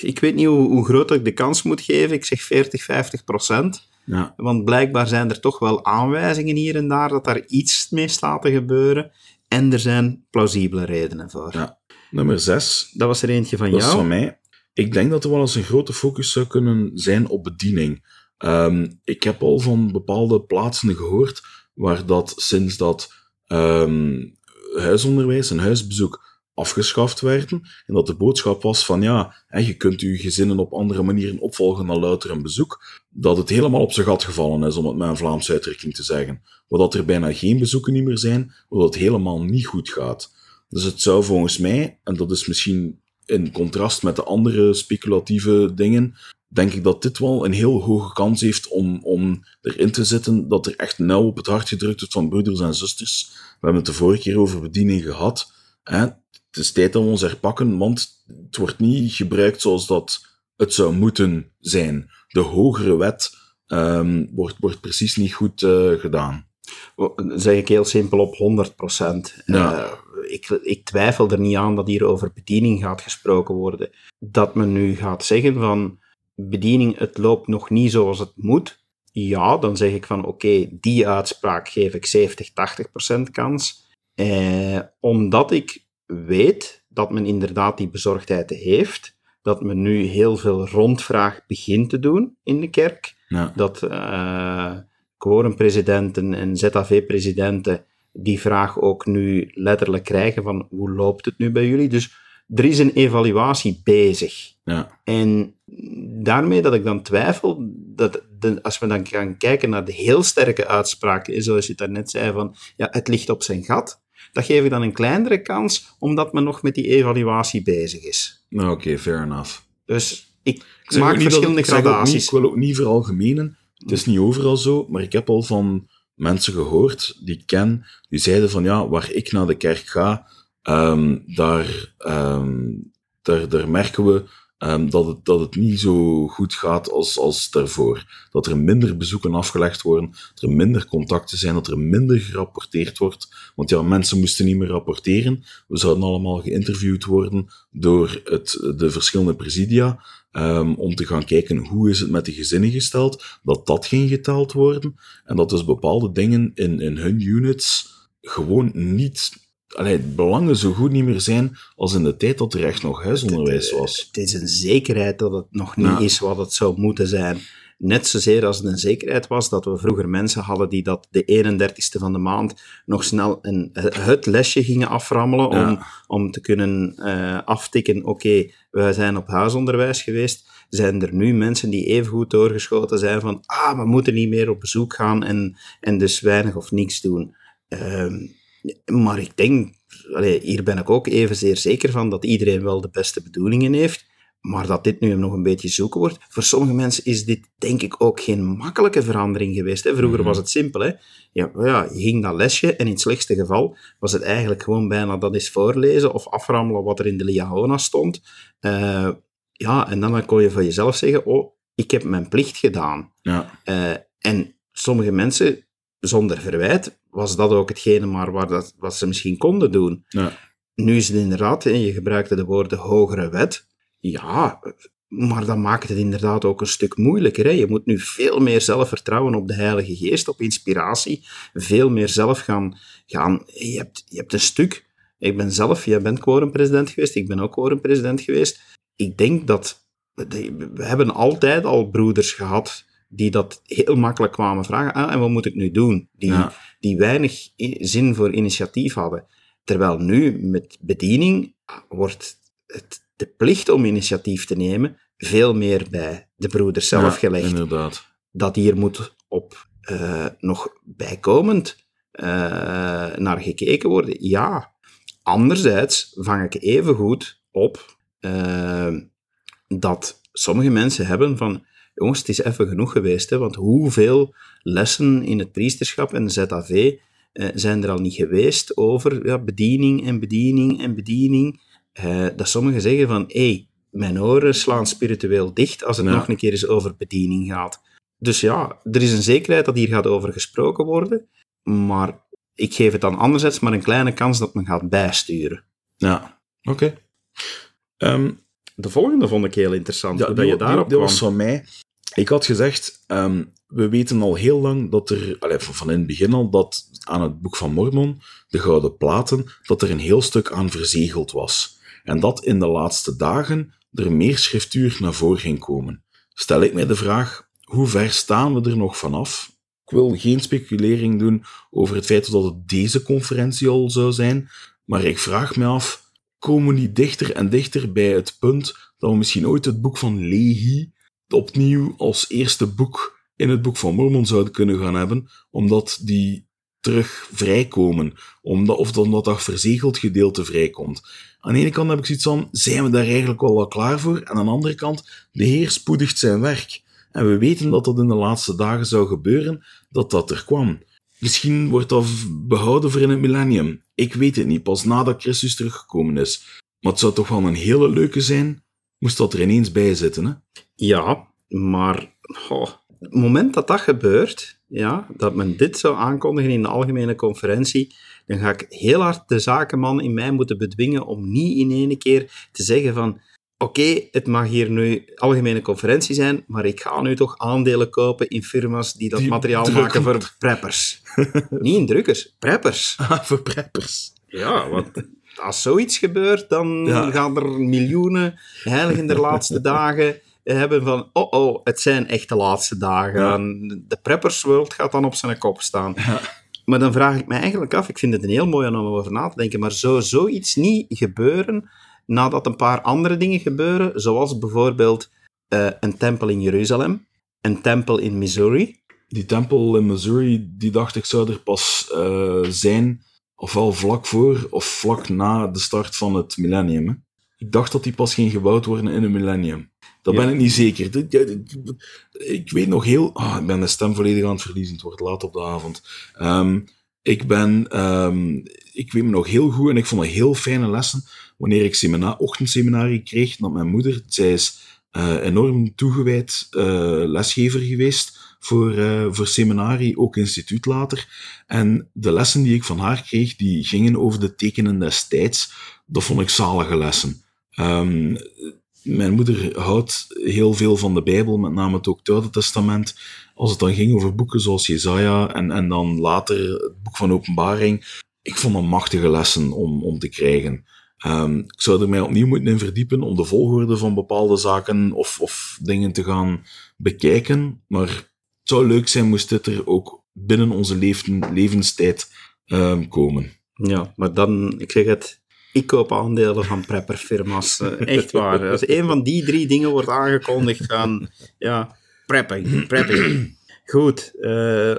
ik weet niet hoe, hoe groot ik de kans moet geven. Ik zeg 40, 50 procent. Ja. Want blijkbaar zijn er toch wel aanwijzingen hier en daar dat daar iets mee staat te gebeuren. En er zijn plausibele redenen voor. Ja. Nummer zes. Dat was er eentje van Dat is jou. van mij. Ik denk dat er wel eens een grote focus zou kunnen zijn op bediening. Ehm, ik heb al van bepaalde plaatsen gehoord waar dat sinds dat ehm, huisonderwijs en huisbezoek afgeschaft werden, en dat de boodschap was van ja, je kunt je gezinnen op andere manieren opvolgen dan louter een bezoek, dat het helemaal op zijn gat gevallen is, om het met een Vlaamse uitdrukking te zeggen. Waardat er bijna geen bezoeken meer zijn, waardoor het helemaal niet goed gaat. Dus het zou volgens mij, en dat is misschien in contrast met de andere speculatieve dingen, denk ik dat dit wel een heel hoge kans heeft om, om erin te zitten dat er echt nauw op het hart gedrukt wordt van broeders en zusters. We hebben het de vorige keer over bediening gehad. Hè? Het is tijd dat we ons herpakken, want het wordt niet gebruikt zoals dat het zou moeten zijn. De hogere wet ehm, wordt, wordt precies niet goed eh, gedaan. zeg ik heel simpel op 100 procent. Ja. ik, ik twijfel er niet aan dat hier over bediening gaat gesproken worden. Dat men nu gaat zeggen van bediening, het loopt nog niet zoals het moet. Ja, dan zeg ik van oké, die uitspraak geef ik 70, 80 procent kans. Eh, omdat ik weet dat men inderdaad die bezorgdheid heeft. Dat men nu heel veel rondvraag begint te doen in de kerk Ja. dat quorumpresidenten en ZAV-presidenten die vraag ook nu letterlijk krijgen van hoe loopt het nu bij jullie? Dus er is een evaluatie bezig. Ja. En daarmee dat ik dan twijfel, dat de, als we dan gaan kijken naar de heel sterke uitspraak, zoals je daarnet zei, van ja, het ligt op zijn gat, dat geef ik dan een kleinere kans, omdat men nog met die evaluatie bezig is. Nou, Oké, fair enough. Dus ik, maak verschillende ik zeg ook niet- gradaties. ik wil ook niet veralgemenen. Het is niet overal zo, maar ik heb al van mensen gehoord die ik ken, die zeiden van ja, waar ik naar de kerk ga, ehm, daar, ehm, daar, daar merken we ehm, dat, het, dat het niet zo goed gaat als, als daarvoor. Dat er minder bezoeken afgelegd worden, dat er minder contacten zijn, dat er minder gerapporteerd wordt. Want ja, mensen moesten niet meer rapporteren. We zouden allemaal geïnterviewd worden door het, de verschillende presidia. ehm, om te gaan kijken hoe is het met de gezinnen gesteld, dat dat ging geteld worden. En dat dus bepaalde dingen in, in hun units gewoon niet, allee, belangen zo goed niet meer zijn als in de tijd dat er echt nog huisonderwijs was. Het is een zekerheid dat het nog niet Ja. is wat het zou moeten zijn. Net zozeer als het een zekerheid was dat we vroeger mensen hadden die dat de 31ste van de maand nog snel een, het lesje gingen aframmelen om, Ja. om te kunnen eh, aftikken, oké, wij zijn op huisonderwijs geweest, zijn er nu mensen die evengoed doorgeschoten zijn van, ah, we moeten niet meer op bezoek gaan en, en dus weinig of niks doen. Ehm, maar ik denk, allee, hier ben ik ook evenzeer zeker van dat iedereen wel de beste bedoelingen heeft, maar dat dit nu nog een beetje zoeken wordt. Voor sommige mensen is dit denk ik ook geen makkelijke verandering geweest. Hè. Vroeger Mhm. was het simpel. Hè. Ja, ja, je ging dat lesje en in het slechtste geval was het eigenlijk gewoon bijna dat eens voorlezen of aframmelen wat er in de Liahona stond. Eh, ja, en dan kon je van jezelf zeggen, oh, ik heb mijn plicht gedaan. Ja. Eh, en sommige mensen, zonder verwijt, was dat ook hetgene maar waar dat, wat ze misschien konden doen. Ja. Nu is het inderdaad, en je gebruikte de woorden hogere wet. Ja, maar dat maakt het inderdaad ook een stuk moeilijker. Hè? Je moet nu veel meer zelf vertrouwen op de Heilige Geest, op inspiratie. Veel meer zelf gaan... gaan je, hebt, je hebt een stuk... Ik ben zelf, jij bent quorumpresident geweest, ik ben ook quorumpresident geweest. Ik denk dat... We hebben altijd al broeders gehad die dat heel makkelijk kwamen vragen. Ah, en wat moet ik nu doen? Die, Ja. Die weinig zin voor initiatief hadden. Terwijl nu met bediening wordt het, de plicht om initiatief te nemen veel meer bij de broeders zelf Ja, gelegd. Inderdaad. Dat hier moet op eh, nog bijkomend eh, naar gekeken worden. Ja. Anderzijds vang ik evengoed op eh, dat sommige mensen hebben van jongens, het is even genoeg geweest, hè, want hoeveel lessen in het priesterschap en de ZAV eh, zijn er al niet geweest over ja, bediening en bediening en bediening, eh, dat sommigen zeggen van, hé, hey, mijn oren slaan spiritueel dicht als het Ja. nog een keer eens over bediening gaat. Dus ja, er is een zekerheid dat hier gaat over gesproken worden, maar ik geef het dan anderzijds maar een kleine kans dat men gaat bijsturen. Ja. Oké. Ehm, De volgende vond ik heel interessant, Ja, hoe die, dat je daarop die kwam. was van mij. Ik had gezegd, ehm, we weten al heel lang dat er, van van in het begin al, dat aan het Boek van Mormon, de Gouden Platen, dat er een heel stuk aan verzegeld was. En dat in de laatste dagen er meer schriftuur naar voren ging komen. Stel ik mij de vraag, hoe ver staan we er nog vanaf? Ik wil geen speculering doen over het feit dat het deze conferentie al zou zijn, maar ik vraag me af, komen we niet dichter en dichter bij het punt dat we misschien ooit het boek van Lehi opnieuw als eerste boek in het boek van Mormon zouden kunnen gaan hebben, omdat die terug vrijkomen, omdat, of omdat dat verzegeld gedeelte vrijkomt. Aan de ene kant heb ik zoiets van, zijn we daar eigenlijk wel wat klaar voor? En aan de andere kant, de Heer spoedigt zijn werk. En we weten dat dat in de laatste dagen zou gebeuren, dat dat er kwam. Misschien wordt dat behouden voor in het millennium. Ik weet het niet, pas nadat Christus teruggekomen is. Maar het zou toch wel een hele leuke zijn, moest dat er ineens bij zitten, hè? Ja, maar het moment dat dat gebeurt, ja, dat men dit zou aankondigen in de algemene conferentie, dan ga ik heel hard de zakenman in mij moeten bedwingen om niet in één keer te zeggen van oké, het mag hier nu algemene conferentie zijn, maar ik ga nu toch aandelen kopen in firma's die dat Die materiaal drukken. maken voor preppers. niet in drukkers, preppers. Ah, voor preppers. Ja, want als zoiets gebeurt, dan Ja. gaan er miljoenen heiligen der laatste dagen hebben van, oh oh, het zijn echt de laatste dagen. Ja. De preppers world gaat dan op zijn kop staan. Ja. Maar dan vraag ik me eigenlijk af, ik vind het een heel mooi om over na te denken, maar zou zoiets niet gebeuren nadat een paar andere dingen gebeuren, zoals bijvoorbeeld eh, een tempel in Jeruzalem, een tempel in Missouri, Die tempel in Missouri, die dacht ik zou er pas eh, zijn, ofwel vlak voor of vlak na de start van het millennium. hè. Ik dacht dat die pas ging gebouwd worden in een millennium. Dat Ja. ben ik niet zeker. Ik weet nog heel... Ah, ik ben de stem volledig aan het verliezen. Het wordt laat op de avond. Ehm, ik ben... ehm, ik weet me nog heel goed en ik vond het heel fijne lessen wanneer ik semina ochtendseminarie kreeg. Dat mijn moeder, zij is eh, enorm toegewijd eh, lesgever geweest voor, eh, voor seminarie, ook instituut later. En de lessen die ik van haar kreeg, die gingen over de tekenen des tijds. Dat vond ik zalige lessen. Ehm, mijn moeder houdt heel veel van de Bijbel, met name het ook het Oude Testament. Als het dan ging over boeken zoals Jezaja en, en dan later het boek van Openbaring. Ik vond dat machtige lessen om, om te krijgen. Ehm, ik zou er mij opnieuw moeten in verdiepen om de volgorde van bepaalde zaken of, of dingen te gaan bekijken. Maar het zou leuk zijn moest dit er ook binnen onze leven, levenstijd ehm, komen. Ja, maar dan, ik zeg het, ik koop aandelen van prepperfirma's. eh, echt waar. Als een van die drie dingen wordt aangekondigd, gaan, ja, prepping, prepping. Goed, eh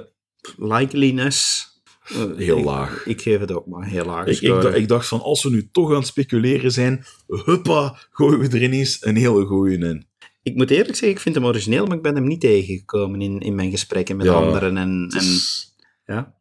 likeliness. eh, Heel ik- laag. Ik geef het ook maar heel laag. Ik, ik, dacht- ik dacht van, als we nu toch aan het speculeren zijn, huppa, gooien we er ineens een hele goeie in. Ik moet eerlijk zeggen, ik vind hem origineel, maar ik ben hem niet tegengekomen in, in mijn gesprekken met Ja, anderen. En, en, ja.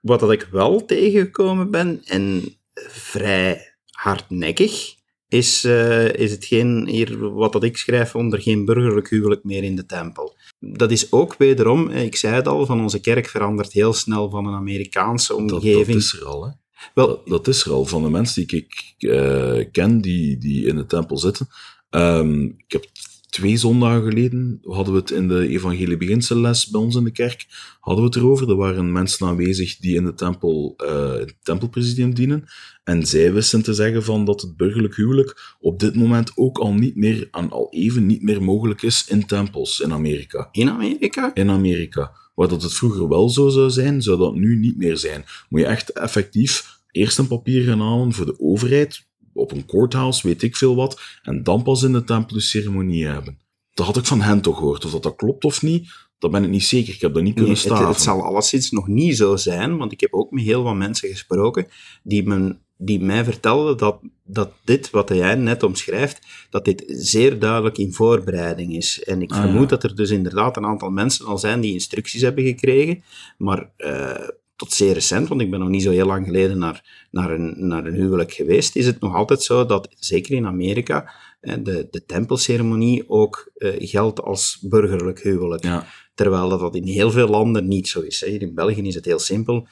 Wat dat ik wel tegengekomen ben, en vrij hardnekkig, is, eh, is hetgeen hier, wat dat ik schrijf onder geen burgerlijk huwelijk meer in de tempel. Dat is ook wederom, eh, ik zei het al, van onze kerk verandert heel snel van een Amerikaanse omgeving. dat is er al, hè. Wel, Dat, dat is er al. Van de mensen die ik eh, ken, die, die in de tempel zitten. Ehm, ik heb twee zondagen geleden, hadden we het in de evangelie beginselles bij ons in de kerk, hadden we het erover. Er waren mensen aanwezig die in de tempel, eh het tempelpresidium dienen. En zij wisten te zeggen van dat het burgerlijk huwelijk op dit moment ook al niet meer, en al even niet meer mogelijk is in tempels in Amerika in Amerika? in Amerika. Waar dat het vroeger wel zo zou zijn, zou dat nu niet meer zijn. Moet je echt effectief eerst een papier gaan halen voor de overheid, op een courthouse, weet ik veel wat, en dan pas in de tempel de ceremonie hebben. Dat had ik van hen toch gehoord. Of dat, dat klopt of niet, dat ben ik niet zeker. Ik heb dat niet Nee, kunnen het, staan. het zal alleszins nog niet zo zijn, want ik heb ook met heel wat mensen gesproken die, men, die mij vertelden dat, dat dit, wat jij net omschrijft, dat dit zeer duidelijk in voorbereiding is. En ik Ah, vermoed ja. dat er dus inderdaad een aantal mensen al zijn die instructies hebben gekregen, maar eh, tot zeer recent, want ik ben nog niet zo heel lang geleden naar, naar, een, naar een huwelijk geweest, is het nog altijd zo dat, zeker in Amerika, de, de tempelceremonie ook eh, geldt als burgerlijk huwelijk. Ja, Terwijl dat, dat in heel veel landen niet zo is. Hier in België is het heel simpel.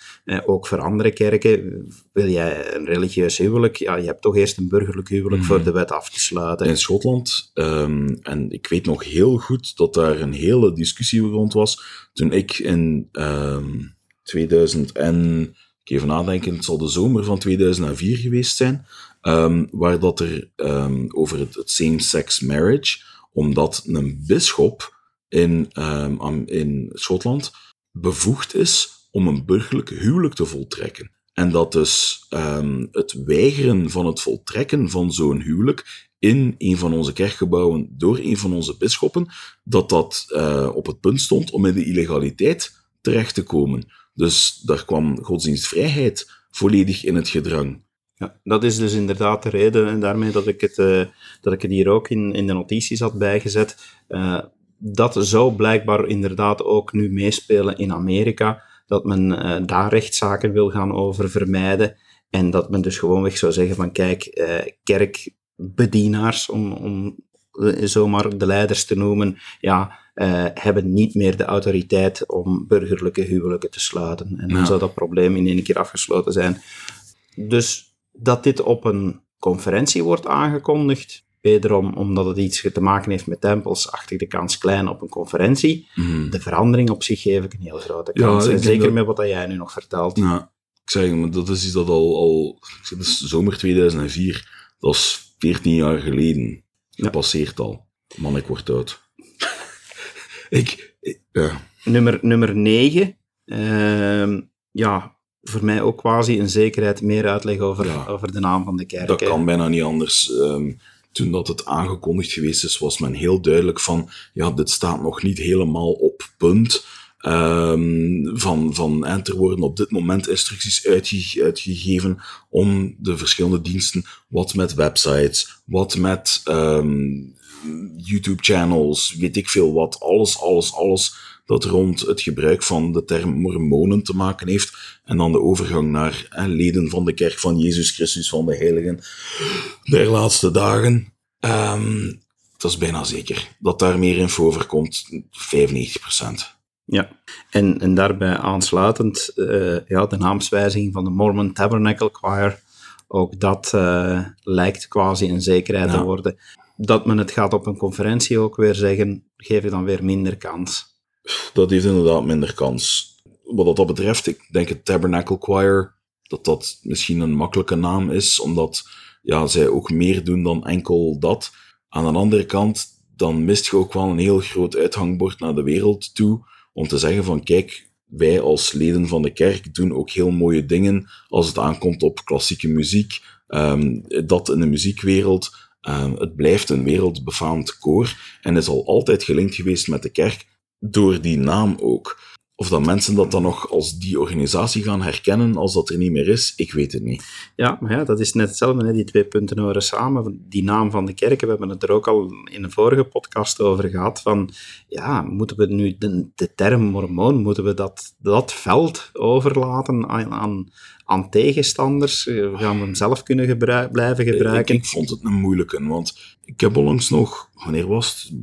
Ook voor andere kerken, wil jij een religieus huwelijk, ja, je hebt toch eerst een burgerlijk huwelijk Mhm. voor de wet af te sluiten. in Schotland, ehm, en ik weet nog heel goed dat daar een hele discussie rond was, toen ik in ehm 2000 en, ik even nadenken, het zal de zomer van 2004 geweest zijn, ehm, waar dat er ehm, over het, same-sex marriage, omdat een bisschop in, am- in Schotland bevoegd is om een burgerlijk huwelijk te voltrekken. En dat dus het weigeren van het voltrekken van zo'n huwelijk in een van onze kerkgebouwen door een van onze bisschoppen, dat dat eh, op het punt stond om in de illegaliteit terecht te komen. Dus daar kwam godsdienstvrijheid volledig in het gedrang. Ja, dat is dus inderdaad de reden, en daarmee dat ik het, eh, dat ik het hier ook in, in de notities had bijgezet. Eh, dat zou blijkbaar inderdaad ook nu meespelen in Amerika, dat men eh, daar rechtszaken wil gaan over vermijden. En dat men dus gewoonweg zou zeggen van kijk, kerkbedienaars, om, om zomaar de leiders te noemen, ja, eh, hebben niet meer de autoriteit om burgerlijke huwelijken te sluiten. En dan Ja. zou dat probleem in één keer afgesloten zijn. Dus dat dit op een conferentie wordt aangekondigd, wederom omdat het iets te maken heeft met tempels, acht ik de kans klein op een conferentie. Mhm. De verandering op zich geef ik een heel grote Ja, kans. en zeker dat- met wat jij nu nog vertelt. Ja, ik zeg, maar dat is iets dat al, al dat is zomer 2004, dat is 14 jaar geleden. Gepasseerd al. Man, ik word oud. Ik, ik- ja. Nummer, nummer 9. ja, voor mij ook quasi een zekerheid meer uitleg over, Ja. over de naam van de kerk. Dat kan bijna niet anders. Ehm, toen dat het aangekondigd geweest is, was men heel duidelijk van, ja, dit staat nog niet helemaal op punt. Ehm, van, van, en er worden op dit moment instructies uitge- uitgegeven om de verschillende diensten, wat met websites, wat met ehm, YouTube-channels, weet ik veel wat, alles, alles, alles dat rond het gebruik van de term mormonen te maken heeft. En dan de overgang naar leden van de kerk van Jezus Christus van de Heiligen der laatste dagen. Ehm, dat is bijna zeker. Dat daar meer info over komt, 95%. Ja, en, en daarbij aansluitend eh, ja, de naamswijziging van de Mormon Tabernacle Choir. Ook dat eh, lijkt quasi een zekerheid te worden. Dat men het gaat op een conferentie ook weer zeggen, geef je dan weer minder kans. Dat heeft inderdaad minder kans. Wat dat betreft, ik denk het Tabernacle Choir, dat dat misschien een makkelijke naam is, omdat ja, zij ook meer doen dan enkel dat. Aan de andere kant, dan mist je ook wel een heel groot uithangbord naar de wereld toe, om te zeggen van, kijk, wij als leden van de kerk doen ook heel mooie dingen als het aankomt op klassieke muziek. Um, dat in de muziekwereld, um, het blijft een wereldbefaamd koor en is al altijd gelinkt geweest met de kerk, door die naam ook. Of dat mensen dat dan nog als die organisatie gaan herkennen als dat er niet meer is, ik weet het niet. Ja, maar ja, dat is net hetzelfde, die twee punten horen samen. Die naam van de kerken, we hebben het er ook al in een vorige podcast over gehad, van ja, moeten we nu de, de term mormoon, moeten we dat, dat veld overlaten aan, aan, aan tegenstanders? Eh, gaan we hem zelf kunnen gebruik, blijven gebruiken? Ik, ik, vond het een moeilijke, want ik heb onlangs nog, wanneer was het?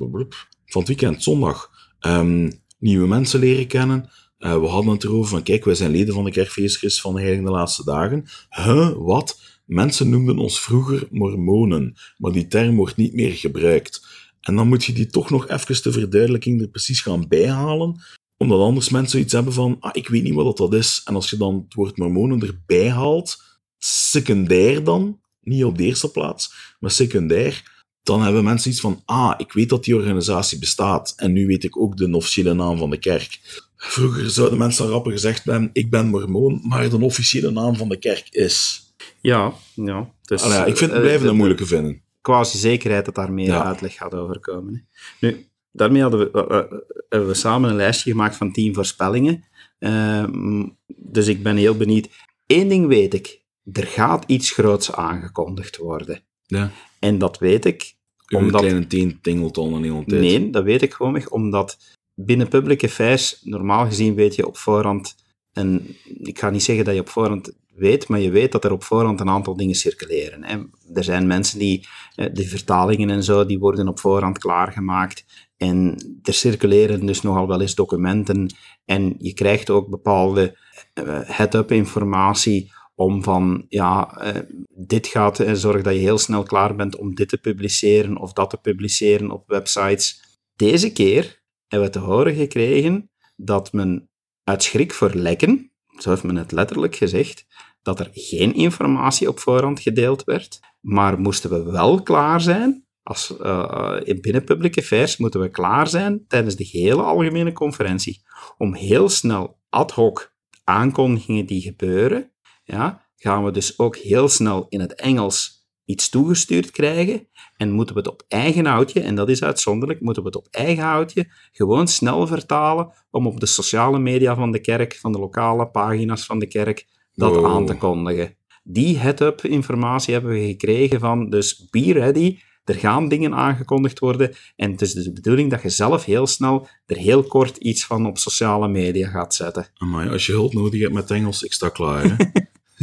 Van het weekend, zondag, um, nieuwe mensen leren kennen. Uh, we hadden het erover van, kijk, wij zijn leden van de kerkfeestjes van de Heilige Laatste Dagen. Huh, wat? Mensen noemden ons vroeger mormonen, maar die term wordt niet meer gebruikt. En dan moet je die toch nog even de verduidelijking er precies gaan bijhalen, omdat anders mensen iets hebben van, ah, ik weet niet wat dat is. En als je dan het woord mormonen erbij haalt, secundair dan, niet op de eerste plaats, maar secundair, dan hebben mensen iets van, ah, ik weet dat die organisatie bestaat en nu weet ik ook de officiële naam van de kerk. Vroeger zouden mensen rappen gezegd hebben, ik ben mormoon, maar de officiële naam van de kerk is... Ja, ja. Dus, Allee, ik vind het blijven een moeilijke vinden. Quasi zekerheid dat daar meer uitleg gaat over komen. Nu, daarmee hadden we, uh, hebben we samen een lijstje gemaakt van tien voorspellingen. Uh, dus ik ben heel benieuwd. Eén ding weet ik, er gaat iets groots aangekondigd worden. Ja. En dat weet ik omdat... Een kleine teen tingelt al een hele tijd. Nee, dat weet ik gewoon omdat binnen public affairs, normaal gezien weet je op voorhand, en ik ga niet zeggen dat je op voorhand weet, maar je weet dat er op voorhand een aantal dingen circuleren. Hè. Er zijn mensen die, eh, de vertalingen en zo, die worden op voorhand klaargemaakt. En er circuleren dus nogal wel eens documenten. En je krijgt ook bepaalde uh, head-up informatie om van, ja, eh, dit gaat, en zorg dat je heel snel klaar bent om dit te publiceren of dat te publiceren op websites. Deze keer hebben we te horen gekregen dat men uit schrik voor lekken, zo heeft men het letterlijk gezegd, dat er geen informatie op voorhand gedeeld werd, maar moesten we wel klaar zijn, als, uh, in binnen Public Affairs moeten we klaar zijn tijdens de hele algemene conferentie, om heel snel ad hoc aankondigingen die gebeuren, ja, gaan we dus ook heel snel in het Engels iets toegestuurd krijgen en moeten we het op eigen houtje, en dat is uitzonderlijk, moeten we het op eigen houtje gewoon snel vertalen om op de sociale media van de kerk, van de lokale pagina's van de kerk, dat aan te kondigen. Die head-up informatie hebben we gekregen van, dus be ready, er gaan dingen aangekondigd worden en het is dus de bedoeling dat je zelf heel snel er heel kort iets van op sociale media gaat zetten. Maar als je hulp nodig hebt met Engels, ik sta klaar.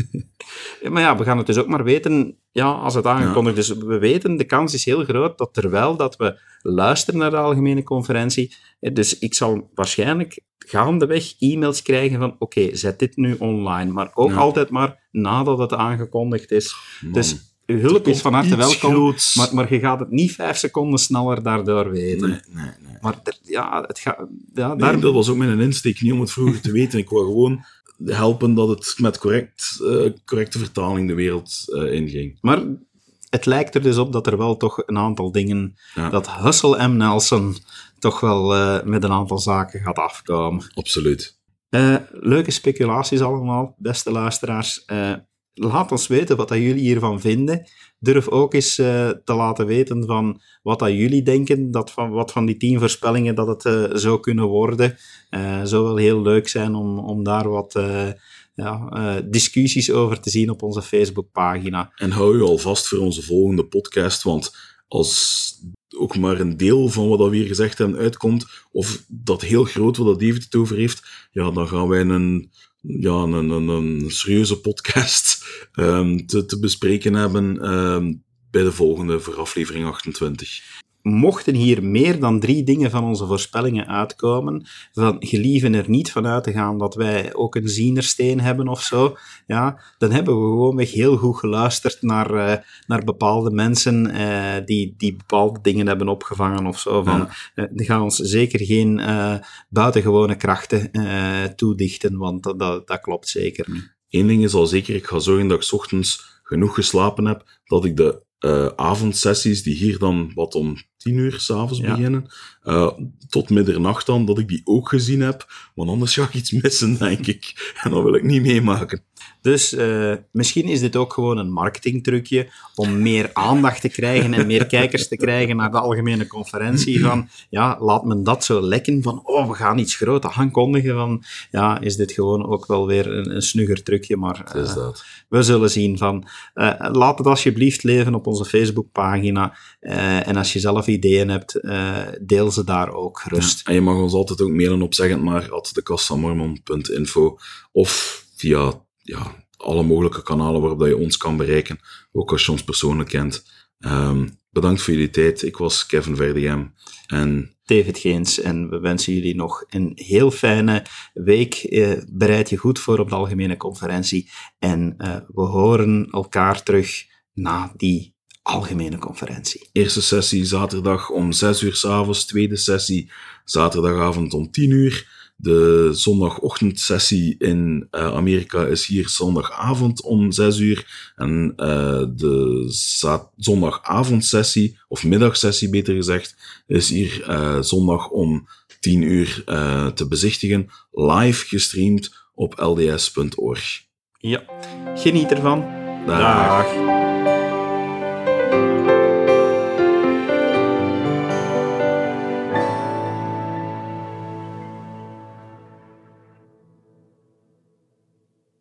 maar ja, we gaan het dus ook maar weten ja, als het aangekondigd is. We weten, de kans is heel groot dat terwijl dat we luisteren naar de algemene conferentie, dus ik zal waarschijnlijk gaandeweg e-mails krijgen van oké, zet dit nu online. Maar ook altijd maar nadat het aangekondigd is. Dus uw hulp is van harte welkom, maar, maar je gaat het niet vijf seconden sneller daardoor weten. Nee, nee, nee. Maar ja, het gaat... Ja, daar... dat was ook mijn insteek, niet om het vroeger te weten. Ik wou gewoon helpen dat het met correct, uh, correcte vertaling de wereld uh, inging. Maar het lijkt er dus op dat er wel toch een aantal dingen, dat Hustle M. Nelson toch wel uh, met een aantal zaken gaat afkomen. Absoluut. leuke speculaties allemaal, beste luisteraars. Laat ons weten wat dat jullie hiervan vinden. Durf ook eens te laten weten van wat dat jullie denken, dat van, wat van die tien voorspellingen dat het uh, zou kunnen worden. Uh, zou wel heel leuk zijn om, om daar wat ja, discussies over te zien op onze Facebookpagina. En hou je al vast voor onze volgende podcast, want als ook maar een deel van wat we hier gezegd hebben uitkomt, of dat heel groot wat dat David het over heeft, ja, dan gaan wij een, ja, een, een, een serieuze podcast um, te, te bespreken hebben. Um, bij de volgende voor aflevering 28 mochten hier meer dan drie dingen van onze voorspellingen uitkomen, van gelieven er niet vanuit te gaan dat wij ook een zienersteen hebben of zo, ja, dan hebben we gewoonweg heel goed geluisterd naar, uh, naar bepaalde mensen uh, die, die bepaalde dingen hebben opgevangen of zo. Van, ja. uh, die gaan ons zeker geen buitengewone krachten toedichten, want dat, dat, dat klopt zeker niet. Eén ding is al zeker, ik ga zorgen dat ik ochtends genoeg geslapen heb, dat ik de uh, avondsessies, die hier dan wat om tien uur s'avonds Ja. beginnen, uh, tot middernacht dan, dat ik die ook gezien heb. Want anders ga ik iets missen, denk ik. En dat wil ik niet meemaken. Dus eh, misschien is dit ook gewoon een marketingtrucje om meer aandacht te krijgen en meer kijkers te krijgen naar de algemene conferentie. Van, ja, laat men dat zo lekken van, oh, we gaan iets groot aankondigen. Van, ja, is dit gewoon ook wel weer een, een snugger trucje, maar eh, we zullen zien van, eh, laat het alsjeblieft leven op onze Facebookpagina. En als je zelf ideeën hebt, deel ze daar ook gerust. En je mag ons altijd ook mailen op zeggend maar at dekastamormon.info of via ja, alle mogelijke kanalen waarop dat je ons kan bereiken, ook als je ons persoonlijk kent. Ehm, bedankt voor jullie tijd. Ik was Kevin Verdegem en David Geens. En we wensen jullie nog een heel fijne week. Eh, bereid je goed voor op de algemene conferentie. En eh, we horen elkaar terug na die algemene conferentie. eerste sessie zaterdag om 6 uur s'avonds, tweede sessie zaterdagavond om 10 uur. De zondagochtendsessie in eh, Amerika is hier zondagavond om 6 uur. En eh, de zondagavondsessie, of middagsessie beter gezegd, is hier eh, zondag om 10 uur te bezichtigen. Live gestreamd op lds.org. Ja, geniet ervan. Dag. Dag.